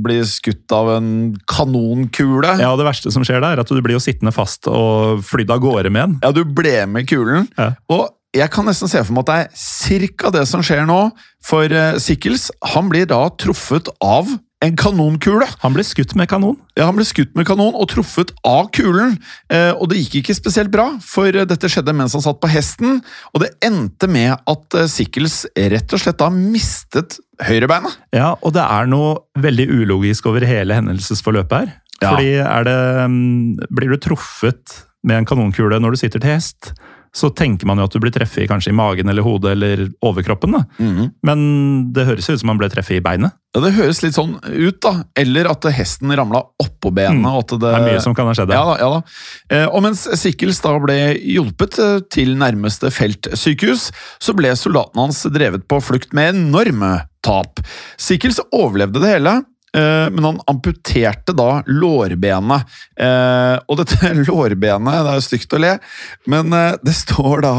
bli skutt av en kanonkule. Ja, Det verste som skjer da, er at du blir jo sittende fast og flydd av gårde med den. Ja, du ble med kulen. Ja. Og jeg kan nesten se for meg at det er cirka det som skjer nå. For Sikkels Sickles han blir da truffet av en kanonkule. Han ble skutt med kanon. Ja, Han ble skutt med kanon og truffet av kulen. Eh, og det gikk ikke spesielt bra, for dette skjedde mens han satt på hesten. Og det endte med at eh, Sickles rett og slett da mistet høyrebeinet. Ja, og det er noe veldig ulogisk over hele hendelsesforløpet her. Ja. Fordi det mm, Blir du truffet med en kanonkule når du sitter til hest, så tenker man jo at du blir treffet kanskje i magen eller hodet eller overkroppen. da. Mhm. Men det høres jo ut som han ble treffet i beinet. Ja, Det høres litt sånn ut, da. Eller at hesten ramla oppå benet. Mm. og at det, Det er mye som kan ha skjedd. Ja da, ja da. Eh, og mens Sikkels da ble hjulpet eh, til nærmeste feltsykehus, så ble soldatene hans drevet på flukt med enorme tap. Sikkels overlevde det hele. Eh, Men han amputerte da lårbenet. Eh, Og dette lårbenet, det er jo stygt å le, men eh, det står da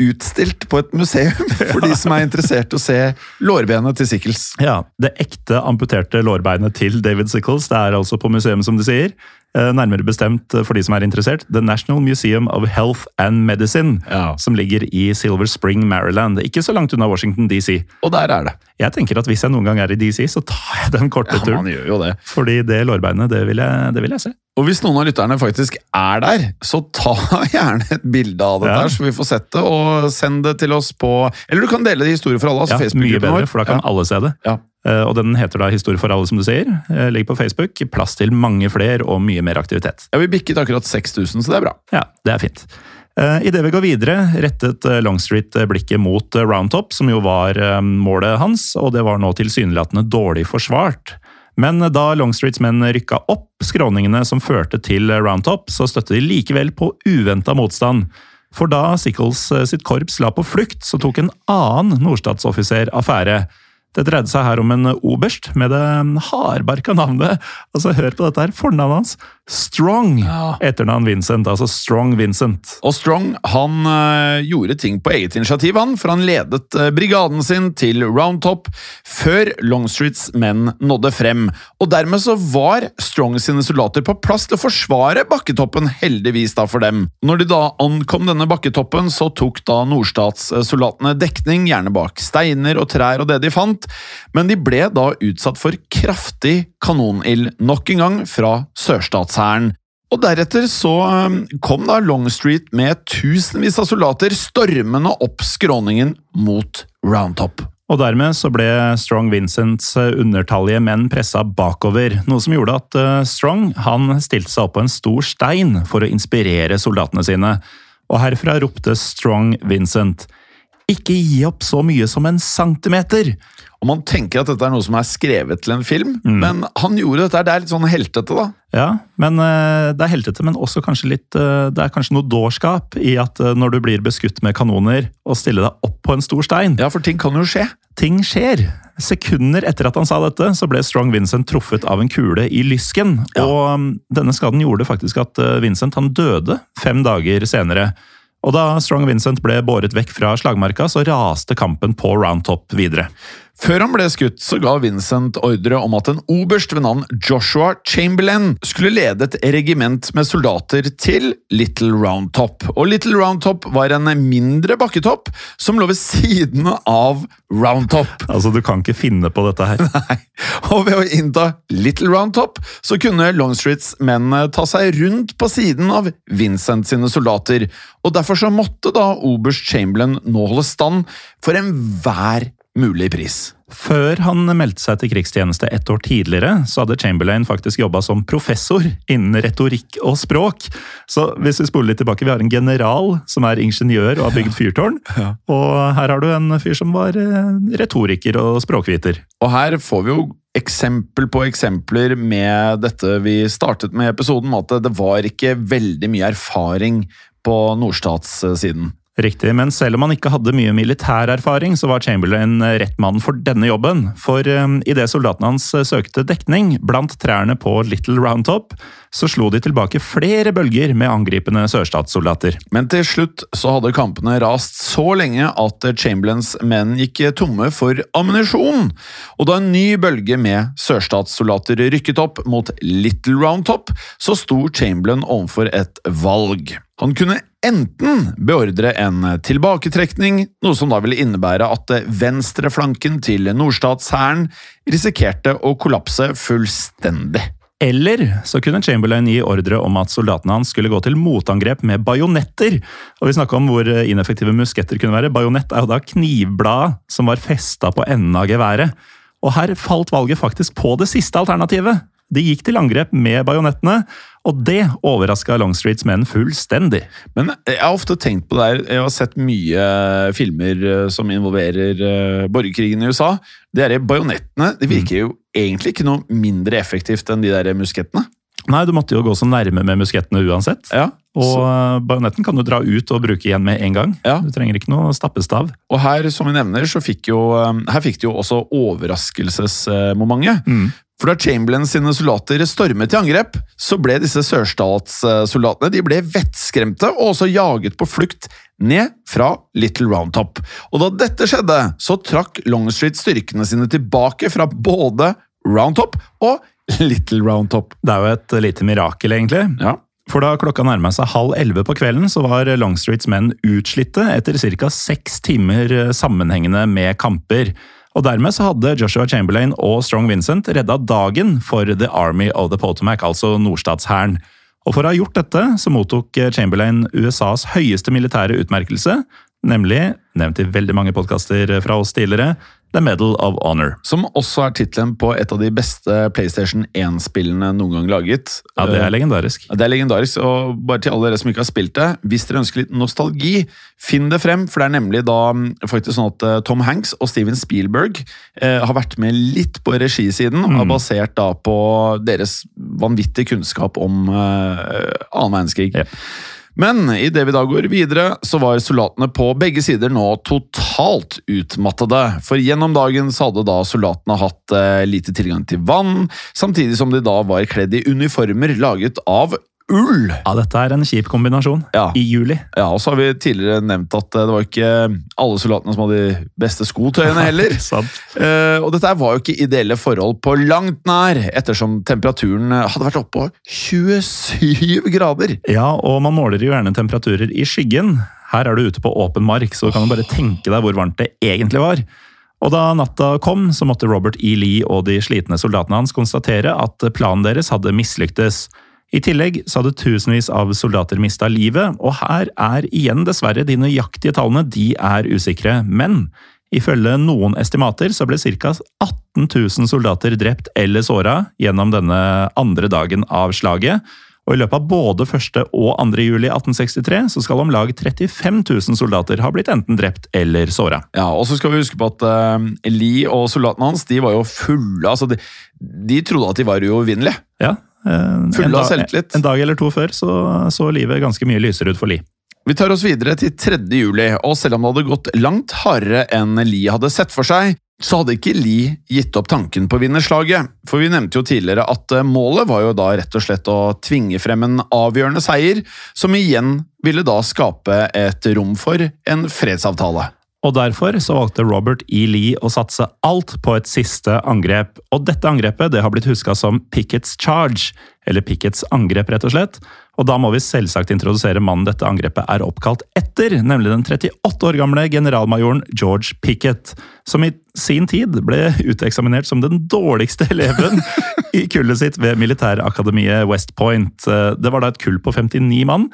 utstilt på et museum for de som er interessert i å se lårbenet til Sickles. Ja, Det ekte amputerte lårbeinet til David Sickles det er altså på museum, som de sier. Eh, Nærmere bestemt eh, for de som er interessert, The National Museum of Health and Medicine, Ja. som ligger i Silver Spring, Maryland. Ikke så langt unna Washington DC. Og der er det. Jeg tenker at hvis jeg noen gang er i DC, så tar jeg den korte Ja, turen. Fordi det lårbeinet, det vil jeg, det vil jeg se. Og hvis noen av lytterne faktisk er der, så ta gjerne et bilde av det Ja. der, så vi får sett det, og send det til oss på Eller du kan dele det i Historie for alle, altså Ja, mye bedre, for da kan ja. alle se det. Ja. Eh, Og den heter da Historie for alle, som du sier. Eh, Ligger på Facebook. Plass til mange flere og mye mer aktivitet. ja, Vi bikket akkurat 6000, så det er bra. Ja, det er fint. Eh, Idet vi går videre, rettet Longstreet blikket mot Roundtop, som jo var målet hans, og det var nå tilsynelatende dårlig forsvart. Men da Longstreets menn rykka opp skråningene som førte til Roundtop, så støtte de likevel på uventa motstand. For da Sickles eh, sitt korps la på flukt, så tok en annen nordstatsoffiser affære. Det dreide seg her om en oberst med det hardbarka navnet. Altså, Hør på dette her, fornavnet hans. Strong. Etternavn Vincent, altså Strong Vincent. Og Strong han øh, gjorde ting på eget initiativ, han, for han ledet øh, brigaden sin til Roundtop før Longstreets menn nådde frem. Og dermed så var Strong sine soldater på plass til å forsvare bakketoppen, heldigvis da for dem. Når de da ankom denne bakketoppen, så tok da nordstatssoldatene dekning, gjerne bak steiner og trær og det de fant, men de ble da utsatt for kraftig kanonild nok en gang fra sørstatshæren. Og deretter så um, kom da Longstreet med tusenvis av soldater stormende opp skråningen mot Roundtop. Og dermed så ble Strong Vincents eh, undertallige menn pressa bakover, noe som gjorde at eh, Strong han stilte seg opp på en stor stein for å inspirere soldatene sine. Og herfra ropte Strong Vincent ikke gi opp så mye som en centimeter! Og Man tenker at dette er noe som er skrevet til en film, men han gjorde dette. Det er litt sånn heltete, da. Ja, men eh, det er heltete, men også kanskje litt eh, Det er kanskje noe dårskap i at eh, når du blir beskutt med kanoner, og stille deg opp på en stor stein. Ja, for ting kan jo skje. Ting skjer. Sekunder etter at han sa dette, så ble Strong Vincent truffet av en kule i lysken. Og um, denne skaden gjorde faktisk at Vincent han døde fem dager senere. Og da Strong Vincent ble båret vekk fra slagmarka, så raste kampen på Roundtop videre. Før han ble skutt, så ga Vincent ordre om at en oberst ved navn Joshua Chamberlain skulle lede et regiment med soldater til Little Round Top. Og Little Round Top var en mindre bakketopp som lå ved siden av Round Top. Altså, du kan ikke finne på dette her. Nei. Og ved å innta Little Round Top, så kunne Longstreets menn ta seg rundt på siden av Vincent sine soldater, og derfor så måtte da oberst Chamberlain nå holde stand for enhver mulig pris. Før han meldte seg til krigstjeneste ett år tidligere, så hadde Chamberlain faktisk jobba som professor innen retorikk og språk. Så hvis vi spoler litt tilbake, vi har en general som er ingeniør og har bygd fyrtårn. Og her har du en fyr som var eh, retoriker og språkviter. Og her får vi jo eksempel på eksempler med dette vi startet med episoden, med at det var ikke veldig mye erfaring på nordstatssiden. Riktig, men selv om han ikke hadde mye militær erfaring, så var Chamberlain rett mann for denne jobben. For um, idet soldatene hans søkte dekning blant trærne på Little Round Top, så slo de tilbake flere bølger med angripende sørstatssoldater. Men til slutt så hadde kampene rast så lenge at Chamberlains menn gikk tomme for ammunisjon. Og da en ny bølge med sørstatssoldater rykket opp mot Little Round Top, så sto Chamberlain overfor et valg. Han kunne enten beordre en tilbaketrekning, noe som da ville innebære at venstreflanken til nordstatshæren risikerte å kollapse fullstendig. Eller så kunne Chamberlain gi ordre om at soldatene hans skulle gå til motangrep med bajonetter. Og vi snakka om hvor ineffektive musketter kunne være. Bajonett er jo da knivbladet som var festa på enden av geværet. Og her falt valget faktisk på det siste alternativet. De gikk til angrep med bajonettene, og det overraska Longstreets menn fullstendig. Men jeg har ofte tenkt på det her, jeg har sett mye filmer eh, som involverer borgerkrigen i USA. De der bajonettene de virker jo egentlig ikke noe mindre effektivt enn de der muskettene. Nei, du måtte jo gå så nærme med muskettene uansett. Ja, og eh, bajonetten kan du dra ut og bruke igjen med en gang. Ja. Du trenger ikke noe stappestav. Og her, som vi nevner, så fikk jo, eh, her fikk de jo også overraskelsesmomentet. For da Chamberlain sine soldater stormet til angrep, så ble disse sørstatssoldatene de ble vettskremte og også jaget på flukt ned fra Little Round Top. Og da dette skjedde, så trakk Longstreet styrkene sine tilbake fra både Round Top og Little Round Top. Det er jo et lite mirakel, egentlig. Ja. For da klokka nærma seg halv elleve på kvelden, så var Longstreets menn utslitte etter ca. seks timer eh, sammenhengende med kamper. Og dermed så hadde Joshua Chamberlain og Strong Vincent redda dagen for The Army of the Potomac, altså nordstatshæren. Og for å ha gjort dette, så mottok Chamberlain USAs høyeste militære utmerkelse, nemlig, nevnt i veldig mange podkaster fra oss tidligere, The Medal of Honor. Som også er tittelen på et av de beste PlayStation 1-spillene noen gang laget. Ja, det Eh, er legendarisk. Ja, Det er legendarisk, og bare til alle dere som ikke har spilt det, hvis dere ønsker litt nostalgi, finn det frem, for det er nemlig da mm, faktisk sånn at eh, Tom Hanks og Steven Spielberg eh, har vært med litt på regisiden, og basert da på deres vanvittige kunnskap om eh, annen verdenskrig. Ja. Men idet vi da går videre, så var soldatene på begge sider nå totalt utmattede. For gjennom dagen så hadde da soldatene hatt eh, lite tilgang til vann, samtidig som de da var kledd i uniformer laget av ull. Ja, dette er en kjip kombinasjon. Ja. I juli. Ja, og så har vi tidligere nevnt at eh, det var ikke alle soldatene som hadde de beste skotøyene heller. Eh, og dette var jo ikke ideelle forhold på langt nær, ettersom temperaturen eh, hadde vært oppe på 27 grader. Ja, og man måler jo gjerne temperaturer i skyggen. Her er du ute på åpen mark, så du kan jo bare tenke deg hvor varmt det egentlig var. Og da natta kom, så måtte Robert E. Lee og de slitne soldatene hans konstatere at planen deres hadde mislyktes. I tillegg så hadde tusenvis av soldater mista livet, og her er igjen dessverre de nøyaktige tallene de er usikre. Men ifølge noen estimater så ble ca. 18 000 soldater drept eller såra gjennom denne andre dagen av slaget. Og i løpet av både 1. og 2. juli 1863 så skal om lag 35 000 soldater ha blitt enten drept eller såra. Ja, og så skal vi huske på at uh, Lee og soldatene hans de var jo fulle altså de, de trodde at de var uovervinnelige. Ja, eh, Fulle en av dag- selvtillit. En dag eller to før så så livet ganske mye lysere ut for li. Vi tar oss videre til 3. juli, og selv om det hadde gått langt hardere enn li hadde sett for seg, så hadde ikke li gitt opp tanken på å vinne slaget. For vi nevnte jo tidligere at eh, målet var jo da rett og slett å tvinge frem en avgjørende seier, som igjen ville da skape et rom for en fredsavtale. Og derfor så valgte Robert E. Lee å satse alt på et siste angrep. Og dette angrepet det har blitt huska som Pickets charge, eller Pickets angrep, rett og slett. Og da må vi selvsagt introdusere mannen dette angrepet er oppkalt etter, nemlig den 38 år gamle generalmajoren George Pickett, som i sin tid ble uteksaminert som den dårligste eleven i kullet sitt ved militærakademiet West Point. Det var da et kull på 59 mann.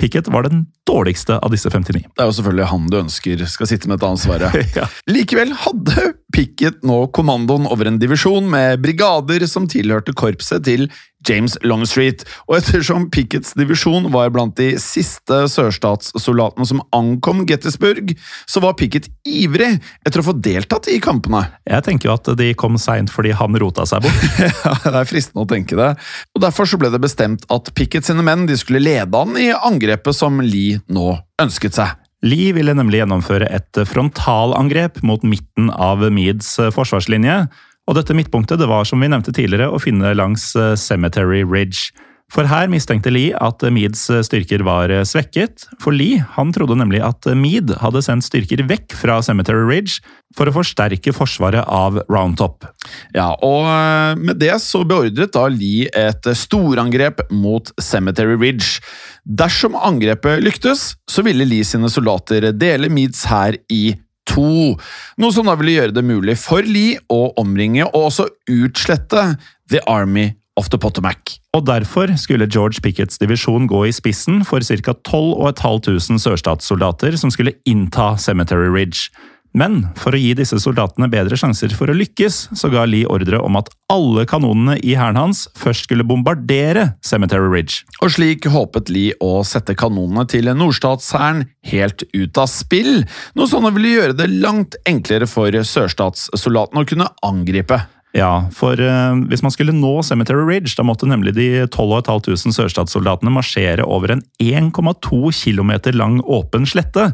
Pickett var den dårligste av disse 59. Det er jo selvfølgelig han du ønsker skal sitte med dette ansvaret. Ja. Likevel hadde Pickett nå kommandoen over en divisjon med brigader som tilhørte korpset til James Longstreet, og ettersom Picketts divisjon var blant de siste sørstatssoldatene som ankom Gettysburg, så var Pickett ivrig etter å få deltatt i kampene. Jeg tenker jo at de kom seint fordi han rota seg bort. Ja, det er fristende å tenke det. Og Derfor så ble det bestemt at Pickett sine menn de skulle lede han i angrepet som Lee nå ønsket seg. Lee ville nemlig gjennomføre et frontalangrep mot midten av Meads forsvarslinje. Og dette midtpunktet det var som vi nevnte tidligere, å finne langs eh, Cemetery Ridge. For her mistenkte Lee at Meads styrker var svekket, for Lee han trodde nemlig at Mead hadde sendt styrker vekk fra Cemetery Ridge for å forsterke forsvaret av Roundtop. Ja, og eh, med det så beordret da Lee et storangrep mot Cemetery Ridge. Dersom angrepet lyktes, så ville Lee sine soldater dele Meads hær i to, noe som da ville gjøre det mulig for Lee å omringe og også utslette The Army of the Potomac. Og Derfor skulle George Picketts divisjon gå i spissen for ca. 12 500 sørstatssoldater som skulle innta Cemetery Ridge. Men for å gi disse soldatene bedre sjanser for å lykkes, så ga Lee ordre om at alle kanonene i hæren hans først skulle bombardere Cemetery Ridge. Og slik håpet Lee å sette kanonene til nordstatshæren helt ut av spill, noe sånn ville gjøre det langt enklere for sørstatssoldatene å kunne angripe. Ja, for uh, hvis man skulle nå Cemetery Ridge, da måtte nemlig de 12.500 sørstatssoldatene marsjere over en 1,2 km lang åpen slette.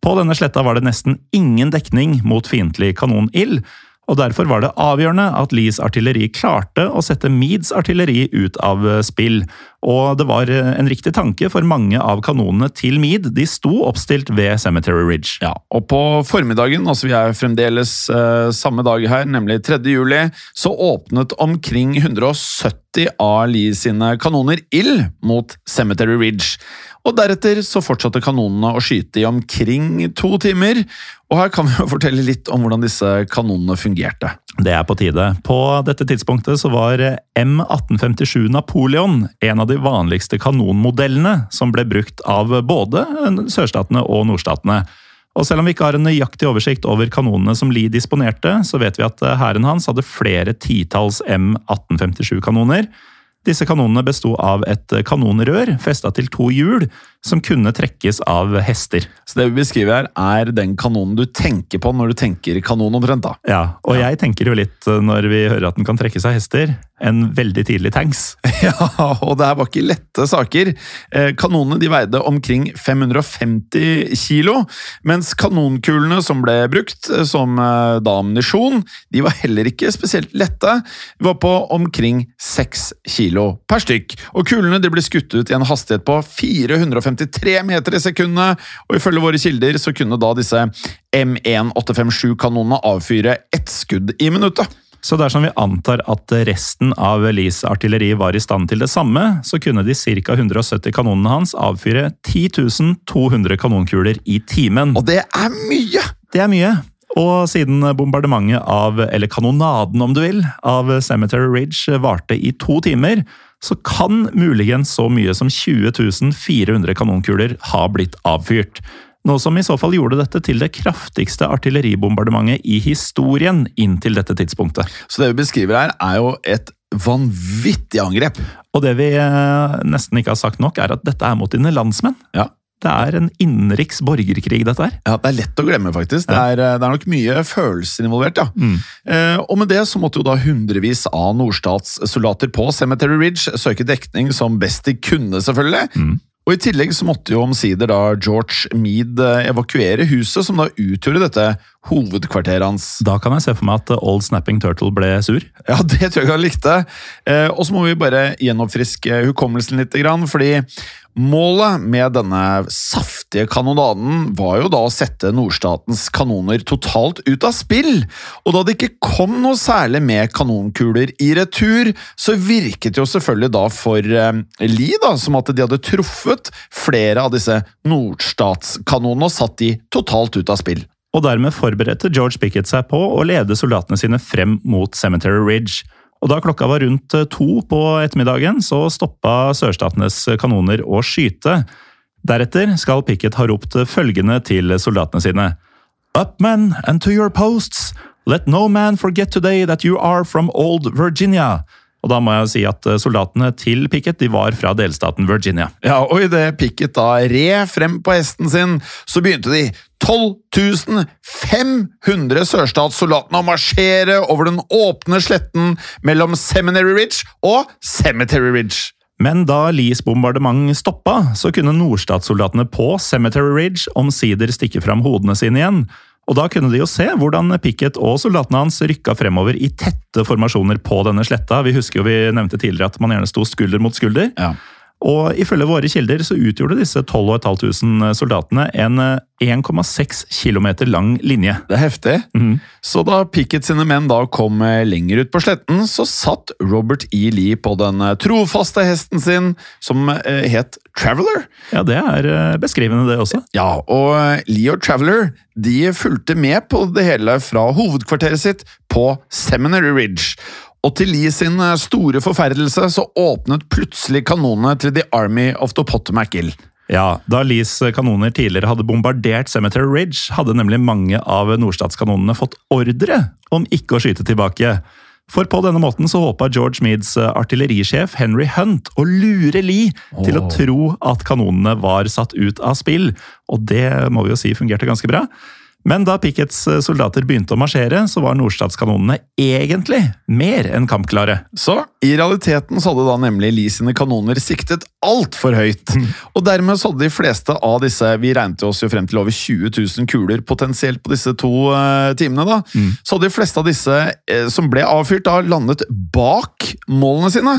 På denne sletta var det nesten ingen dekning mot fiendtlig kanonild, og derfor var det avgjørende at Lees artilleri klarte å sette Meads artilleri ut av spill. Og det var en riktig tanke, for mange av kanonene til Mead de sto oppstilt ved Cemetery Ridge. Ja, og på formiddagen, altså vi er fremdeles eh, samme dag her, nemlig 3. juli, så åpnet omkring 170 av Lee sine kanoner ild mot Cemetery Ridge og deretter så fortsatte kanonene å skyte i omkring to timer. Og her kan vi jo fortelle litt om hvordan disse kanonene fungerte. Det er på tide. På dette tidspunktet så var M1857 Napoleon en av de vanligste kanonmodellene som ble brukt av både sørstatene og nordstatene. Og selv om vi ikke har en nøyaktig oversikt over kanonene som Lie disponerte, så vet vi at hæren hans hadde flere titalls M1857-kanoner. Disse kanonene besto av et kanonrør festa til to hjul, som kunne trekkes av hester. Så det vi beskriver her, er den kanonen du tenker på når du tenker kanon, omtrent? da? Ja, og ja. jeg tenker jo litt eh, når vi hører at den kan trekkes av hester. En veldig tidlig tanks. Ja, og det her var ikke lette saker. Eh, kanonene de veide omkring 550 kilo, mens kanonkulene som ble brukt eh, som da ammunisjon, de var heller ikke spesielt lette. De var på omkring 6 kilo per stykk, og kulene ble skutt ut i en hastighet på 453 meter i sekundet, og ifølge våre kilder så kunne da disse M1857-kanonene avfyre ett skudd i minuttet. Så dersom vi antar at resten av Lees artilleri var i stand til det samme, så kunne de ca. 170 kanonene hans avfyre 10 200 kanonkuler i timen. Og det er mye! Det er mye. Og siden bombardementet av, eller kanonaden om du vil, av Cemetery Ridge varte i to timer, så kan muligens så mye som 20 400 kanonkuler ha blitt avfyrt. Noe som i så fall gjorde dette til det kraftigste artilleribombardementet i historien inntil dette tidspunktet. Så det vi beskriver her, er jo et vanvittig angrep. Og det vi eh, nesten ikke har sagt nok, er at dette er mot dine landsmenn. Ja. Det er en innenriks borgerkrig, dette her. Ja, Det er lett å glemme, faktisk. Det er, eh, det er nok mye følelser involvert. ja. Mm. Eh, og med det så måtte jo da hundrevis av nordstatssoldater på Cemetery Ridge søke dekning som best de kunne, selvfølgelig. Mm. Og I tillegg så måtte jo omsider da George Mead eh, evakuere huset som da utgjorde dette hovedkvarteret hans. Da kan jeg se for meg at Old Snapping Turtle ble sur. Ja, det tror jeg han likte. Eh, og så må vi bare gjenoppfriske hukommelsen litt, fordi Målet med denne saftige kanonaden var jo da å sette nordstatens kanoner totalt ut av spill, og da det ikke kom noe særlig med kanonkuler i retur, så virket det jo selvfølgelig da for eh, Lie da, som at de hadde truffet flere av disse nordstatskanonene og satt de totalt ut av spill. Og dermed forberedte George Pickett seg på å lede soldatene sine frem mot Cemetery Ridge. Og Da klokka var rundt eh, to på ettermiddagen, så stoppa sørstatenes kanoner å skyte. Deretter skal Pickett ha ropt følgende til soldatene sine. Up men and to your posts! Let no man forget today that you are from old Virginia! Og da må jeg si at eh, soldatene til Pickett de var fra delstaten Virginia. Ja, og idet Pickett da red frem på hesten sin, så begynte de 12 500 sørstatssoldatene å marsjere over den åpne sletten mellom Seminary Ridge og Cemetery Ridge. Men da Lees bombardement stoppa, så kunne nordstatssoldatene på Cemetery Ridge omsider stikke fram hodene sine igjen. Og da kunne de jo se hvordan Pickett og soldatene hans rykka fremover i tette formasjoner på denne sletta. Vi husker jo vi nevnte tidligere at man gjerne sto skulder mot skulder. Ja. Og ifølge våre kilder så utgjorde disse 12 500 soldatene en eh, 1,6 km lang linje. Det er heftig. Så da Pickett sine menn da kom eh, lenger ut på sletten, så satt Robert E. Lee på den eh, trofaste hesten sin, som eh, het Traveler. Ja, det er eh, beskrivende, det også. Ja, og eh, Lee og Traveler de fulgte med på det hele fra hovedkvarteret sitt på Seminary Ridge. Og til Lee sin eh, store forferdelse så åpnet plutselig kanonene til The Army of the Potomac Hill. Ja, Da Lees kanoner tidligere hadde bombardert Cemetery Ridge, hadde nemlig mange av nordstatskanonene fått ordre om ikke å skyte tilbake. For på denne måten så håpa George Meads artillerisjef Henry Hunt å lure Lee til å tro at kanonene var satt ut av spill, og det må vi jo si fungerte ganske bra. Men da Pickets soldater begynte å marsjere, så var nordstatskanonene egentlig mer enn kampklare. Så i realiteten så hadde da nemlig Lee sine kanoner siktet altfor høyt. Og dermed så hadde de fleste av disse, vi regnet oss jo frem til over 20 000 kuler potensielt på disse to uh, timene, da. Så hadde de fleste av disse uh, som ble avfyrt, da landet bak målene sine.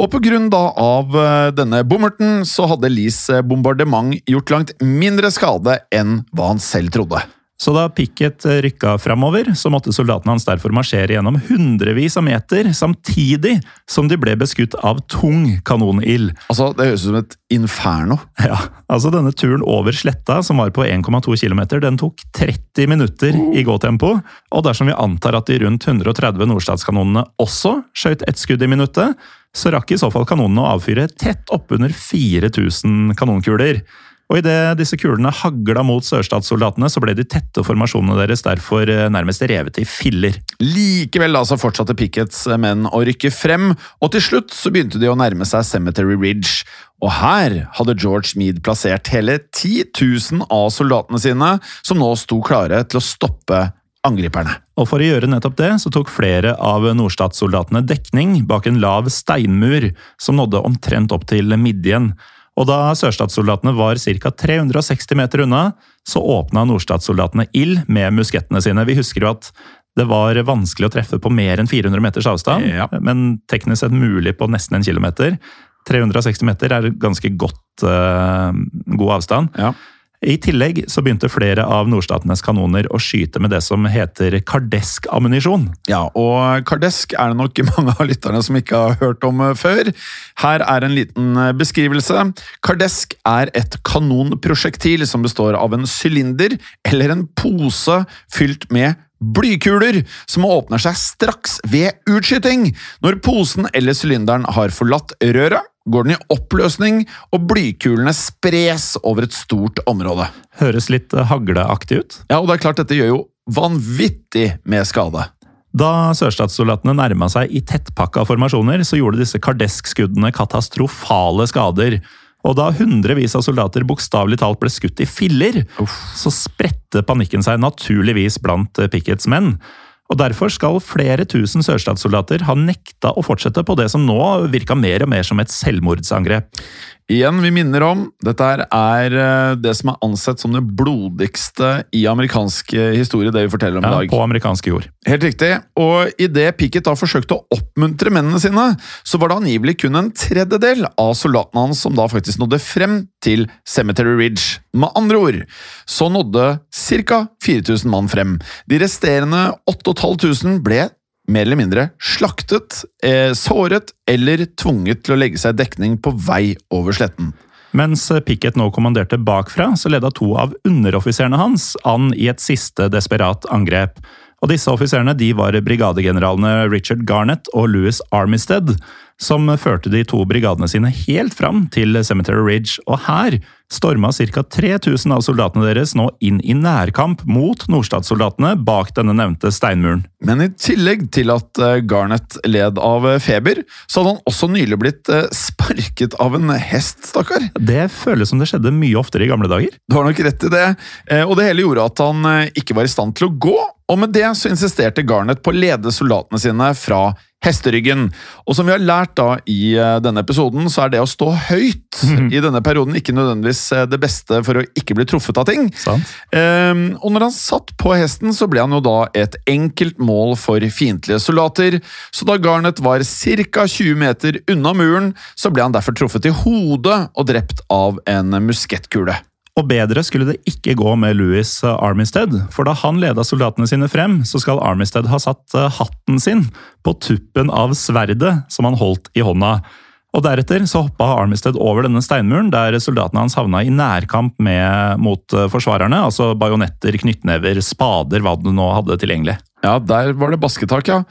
Og på grunn av eh, denne bommerten, så hadde Lees eh, bombardement gjort langt mindre skade enn hva han selv trodde. Så da Pickett rykka framover, så måtte soldatene hans derfor marsjere gjennom hundrevis av meter, samtidig som de ble beskutt av tung kanonild. Altså, det høres ut som et inferno. Ja, altså Denne turen over sletta, som var på 1,2 km, den tok 30 minutter i gåtempo. Og dersom vi antar at de rundt 130 nordstatskanonene også skjøt ett skudd i minuttet, så rakk i så fall kanonene å avfyre tett oppunder 4000 kanonkuler. Og idet disse kulene hagla mot sørstatssoldatene, så ble de tette formasjonene deres derfor eh, nærmest revet i filler. Likevel da så fortsatte Pickets menn å rykke frem, og til slutt så begynte de å nærme seg Cemetery Ridge. Og her hadde George Meade plassert hele 10 000 av soldatene sine, som nå sto klare til å stoppe angriperne. Og for å gjøre nettopp det, så tok flere av nordstatssoldatene dekning bak en lav steinmur som nådde omtrent opp til midjen. Og da sørstatssoldatene var ca. 360 meter unna, så åpna nordstatssoldatene ild med muskettene sine. Vi husker jo at det var vanskelig å treffe på mer enn 400 meters avstand, Ja. men teknisk sett mulig på nesten en kilometer. 360 meter er ganske godt uh, god avstand. Ja. I tillegg så begynte flere av nordstatenes kanoner å skyte med det som heter kardesk-ammunisjon. Ja, og Kardesk er det nok mange av lytterne som ikke har hørt om eh, før. Her er en liten eh, beskrivelse. Kardesk er et kanonprosjektil som består av en sylinder eller en pose fylt med blykuler som åpner seg straks ved utskyting. Når posen eller sylinderen har forlatt røret, går den i oppløsning, og blykulene spres over et stort område. Høres litt eh, hagleaktig ut. Ja, og det er klart dette gjør jo vanvittig med skade. Da sørstatssoldatene nærma seg i tettpakka formasjoner, så gjorde disse kardesk-skuddene katastrofale skader. Og da hundrevis av soldater bokstavelig talt ble skutt i filler, så spredte panikken seg naturligvis blant eh, Pickets menn. Og Derfor skal flere tusen sørstatssoldater ha nekta å fortsette på det som nå virka mer og mer som et selvmordsangrep. Igjen, vi minner om dette er eh, det som er ansett som det blodigste i amerikansk eh, historie, det vi forteller om i Ja, dag. på amerikanske jord. Helt riktig. Og idet Pickett da forsøkte å oppmuntre mennene sine, så var det angivelig kun en tredjedel av soldatene hans som da faktisk nådde frem til Cemetery Ridge. Med andre ord så nådde ca. 4000 mann frem. De resterende 8500 ble mer eller mindre slaktet, eh, såret eller tvunget til å legge seg i dekning på vei over sletten. Mens Pickett nå kommanderte bakfra, så leda to av underoffiserene hans an i et siste desperat angrep. Og disse offiserene de var brigadegeneralene Richard Garnett og Louis Armistead, som førte de to brigadene sine helt fram til Cemetery Ridge. Og her storma ca. 3000 av soldatene deres nå inn i nærkamp mot nordstatssoldatene bak denne nevnte steinmuren. Men i tillegg til at Garnet Garnett led av eh, feber, så hadde han også nylig blitt eh, sparket av en hest, stakkar. Det føles som det skjedde mye oftere i gamle dager. Du har nok rett i det, Eh, og det hele gjorde at han eh, ikke var i stand til å gå, og med det så insisterte Garnett på å lede soldatene sine fra hesteryggen. Og som vi har lært da i eh, denne episoden, så er det å stå høyt i denne perioden ikke nødvendigvis eh, det beste for å ikke bli truffet av ting. Ehm, og når han satt på hesten, så ble han jo da et enkelt mål for fiendtlige soldater. Så da Garnet var ca. 20 meter unna muren, så ble han derfor truffet i hodet og drept av en muskettkule. Og bedre skulle det ikke gå med Louis Armistead, for da han leda soldatene sine frem, så skal Armistead ha satt eh, hatten sin på tuppen av sverdet som han holdt i hånda. Og Deretter så hoppa Armistead over denne steinmuren, der soldatene hans havna i nærkamp med, mot eh, forsvarerne. Altså bajonetter, knyttnever, spader, hva du nå hadde tilgjengelig. Ja, der var det basketak, ja.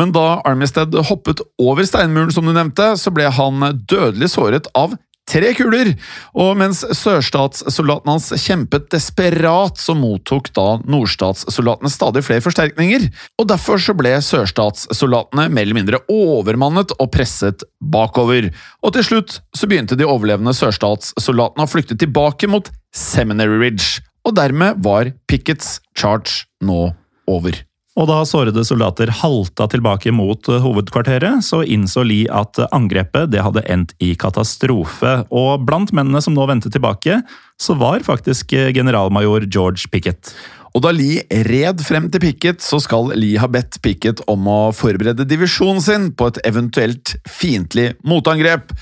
Men da Armistead hoppet over steinmuren, som du nevnte, så ble han dødelig såret av tre kuler. Og mens sørstatssoldatene hans kjempet desperat, så mottok da nordstatssoldatene stadig flere forsterkninger. Og derfor så ble sørstatssoldatene mer eller mindre overmannet og presset bakover. Og til slutt så begynte de overlevende sørstatssoldatene å flykte tilbake mot Seminary Ridge. Og dermed var Pickets charge nå over. Og da sårede soldater halta tilbake mot eh, hovedkvarteret, så innså Lee at angrepet hadde endt i katastrofe. Og blant mennene som nå vendte tilbake, så var faktisk eh, generalmajor George Pickett. Og da Lee red frem til Pickett, så skal Lee ha bedt Pickett om å forberede divisjonen sin på et eventuelt fiendtlig motangrep.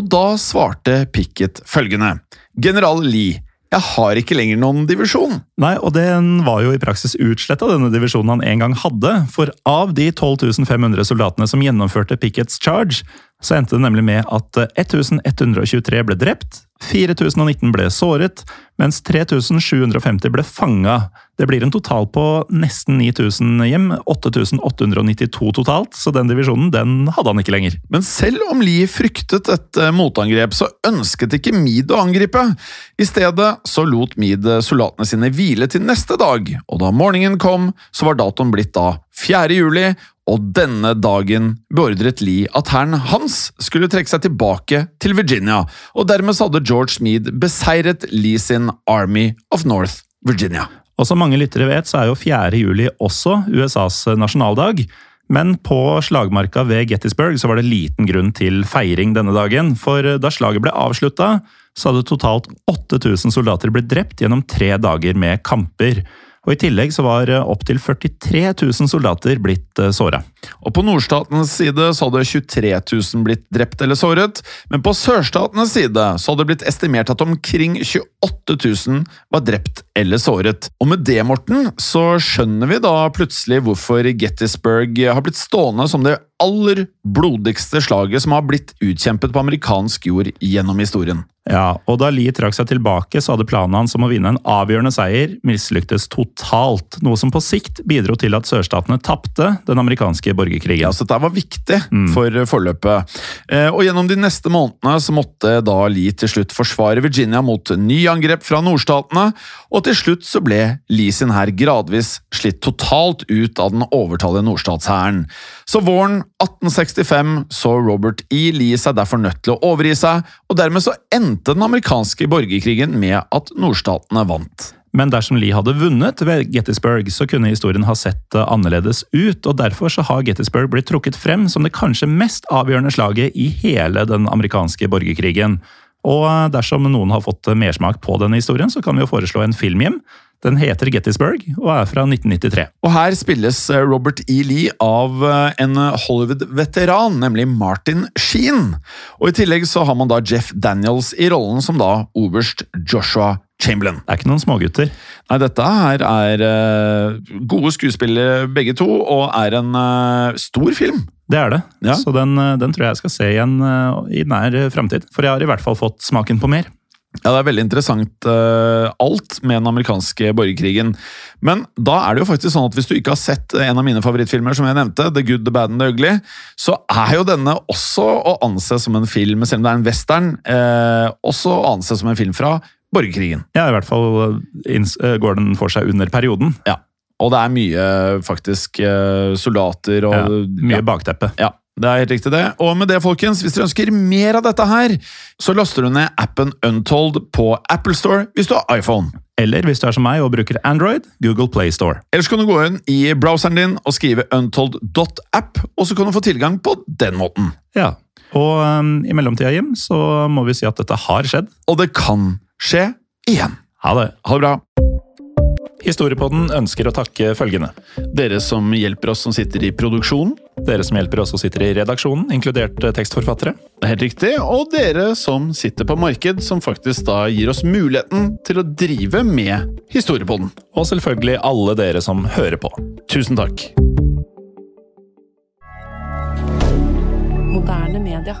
Og da svarte Pickett følgende. General Lee, jeg har ikke lenger noen divisjon. Nei, og den var jo i praksis utsletta, denne divisjonen han en gang hadde. For av de 12 500 soldatene som gjennomførte Pickets charge, så endte det nemlig med at 1123 ble drept, 4019 ble såret, mens 3750 ble fanga. Det blir en total på nesten 9000 hjem, 8892 totalt, så den divisjonen den hadde han ikke lenger. Men selv om Lee fryktet et eh, motangrep, så ønsket ikke Meade å angripe. I stedet så lot Meade soldatene sine hvile til neste dag, og da morgenen kom, så var datoen blitt da 4. juli, og denne dagen beordret Lee at hæren hans skulle trekke seg tilbake til Virginia, og dermed hadde George Meade beseiret Lee sin Army of North Virginia. Og som mange lyttere vet, så er jo 4. juli også USAs nasjonaldag. Men på slagmarka ved Gettysburg så var det liten grunn til feiring denne dagen. For da slaget ble avslutta, så hadde totalt 8000 soldater blitt drept gjennom tre dager med kamper. Og I tillegg så var opptil 43 000 soldater blitt såra. Og På nordstatens side så hadde 23 000 blitt drept eller såret, men på sørstatenes side så hadde det blitt estimert at omkring 28 000 var drept eller såret. Og med det, Morten, så skjønner vi da plutselig hvorfor Gettysburg har blitt stående som det aller blodigste slaget som har blitt utkjempet på amerikansk jord gjennom historien. Ja, og Da Lee trakk seg tilbake, så hadde planen hans om å vinne en avgjørende seier mislyktes totalt, noe som på sikt bidro til at sørstatene tapte den amerikanske borgerkrigen. Ja, så Dette var viktig for forløpet. Eh, og Gjennom de neste månedene så måtte da Lee til slutt forsvare Virginia mot nye angrep fra nordstatene, og til slutt så ble Lee sin hær gradvis slitt totalt ut av den overtallige nordstatshæren. Så våren 1865 så Robert E. Lee seg derfor nødt til å overgi seg, og dermed så endte den amerikanske borgerkrigen med at nordstatene vant. Men dersom Lee hadde vunnet ved Gettysburg, så kunne historien ha sett eh, annerledes ut, og derfor så har Gettysburg blitt trukket frem som det kanskje mest avgjørende slaget i hele den amerikanske borgerkrigen. Og eh, dersom noen har fått eh, mersmak på denne historien, så kan vi jo foreslå en film. Den heter Gettysburg og er fra 1993. Og her spilles eh, Robert E. Lee av eh, en Hollywood-veteran, nemlig Martin Sheen. Og i tillegg så har man da Jeff Daniels i rollen som da oberst Joshua Chamberlain. Det er ikke noen smågutter. Nei, dette her er eh, gode skuespillere begge to, og er en stor film. Det er det. Ja. Så den, den tror jeg jeg skal se igjen i nær framtid. For jeg har i hvert fall fått smaken på mer. Ja, det er veldig interessant uh, alt med den amerikanske borgerkrigen. Men da er det jo faktisk sånn at hvis du ikke har sett en av mine favorittfilmer, som jeg nevnte, The Good, The Bad and The Ugly, så er jo denne også å anse som en film, selv om det er en western, uh, også å anse som en film fra borgerkrigen. Ja, i hvert fall eh, går den for seg under perioden. Ja. Og det er mye faktisk eh, soldater og Ja, mye ja. bakteppe. Ja, Det er helt riktig, det. Og med det, folkens, hvis dere ønsker mer av dette her, så laster du ned appen Untold på Apple Store hvis du har iPhone. Eller hvis du er som meg og bruker Android, Google Play Store. Ellers kan du gå inn i browseren din og skrive untold.app, og så kan du få tilgang på den måten. Ja, Og um, i mellomtida, Jim, så må vi si at dette har skjedd. Og det kan skje igjen. Ha det. Ha det bra. Historiepodden ønsker å takke følgende. Dere som hjelper oss som sitter i produksjonen. Dere som hjelper oss og sitter i redaksjonen, inkludert eh, tekstforfattere. Det er helt riktig. Og dere som sitter på marked, som faktisk da gir oss muligheten til å drive med Historiepodden. Og selvfølgelig alle dere som hører på. Tusen takk. Moderne media.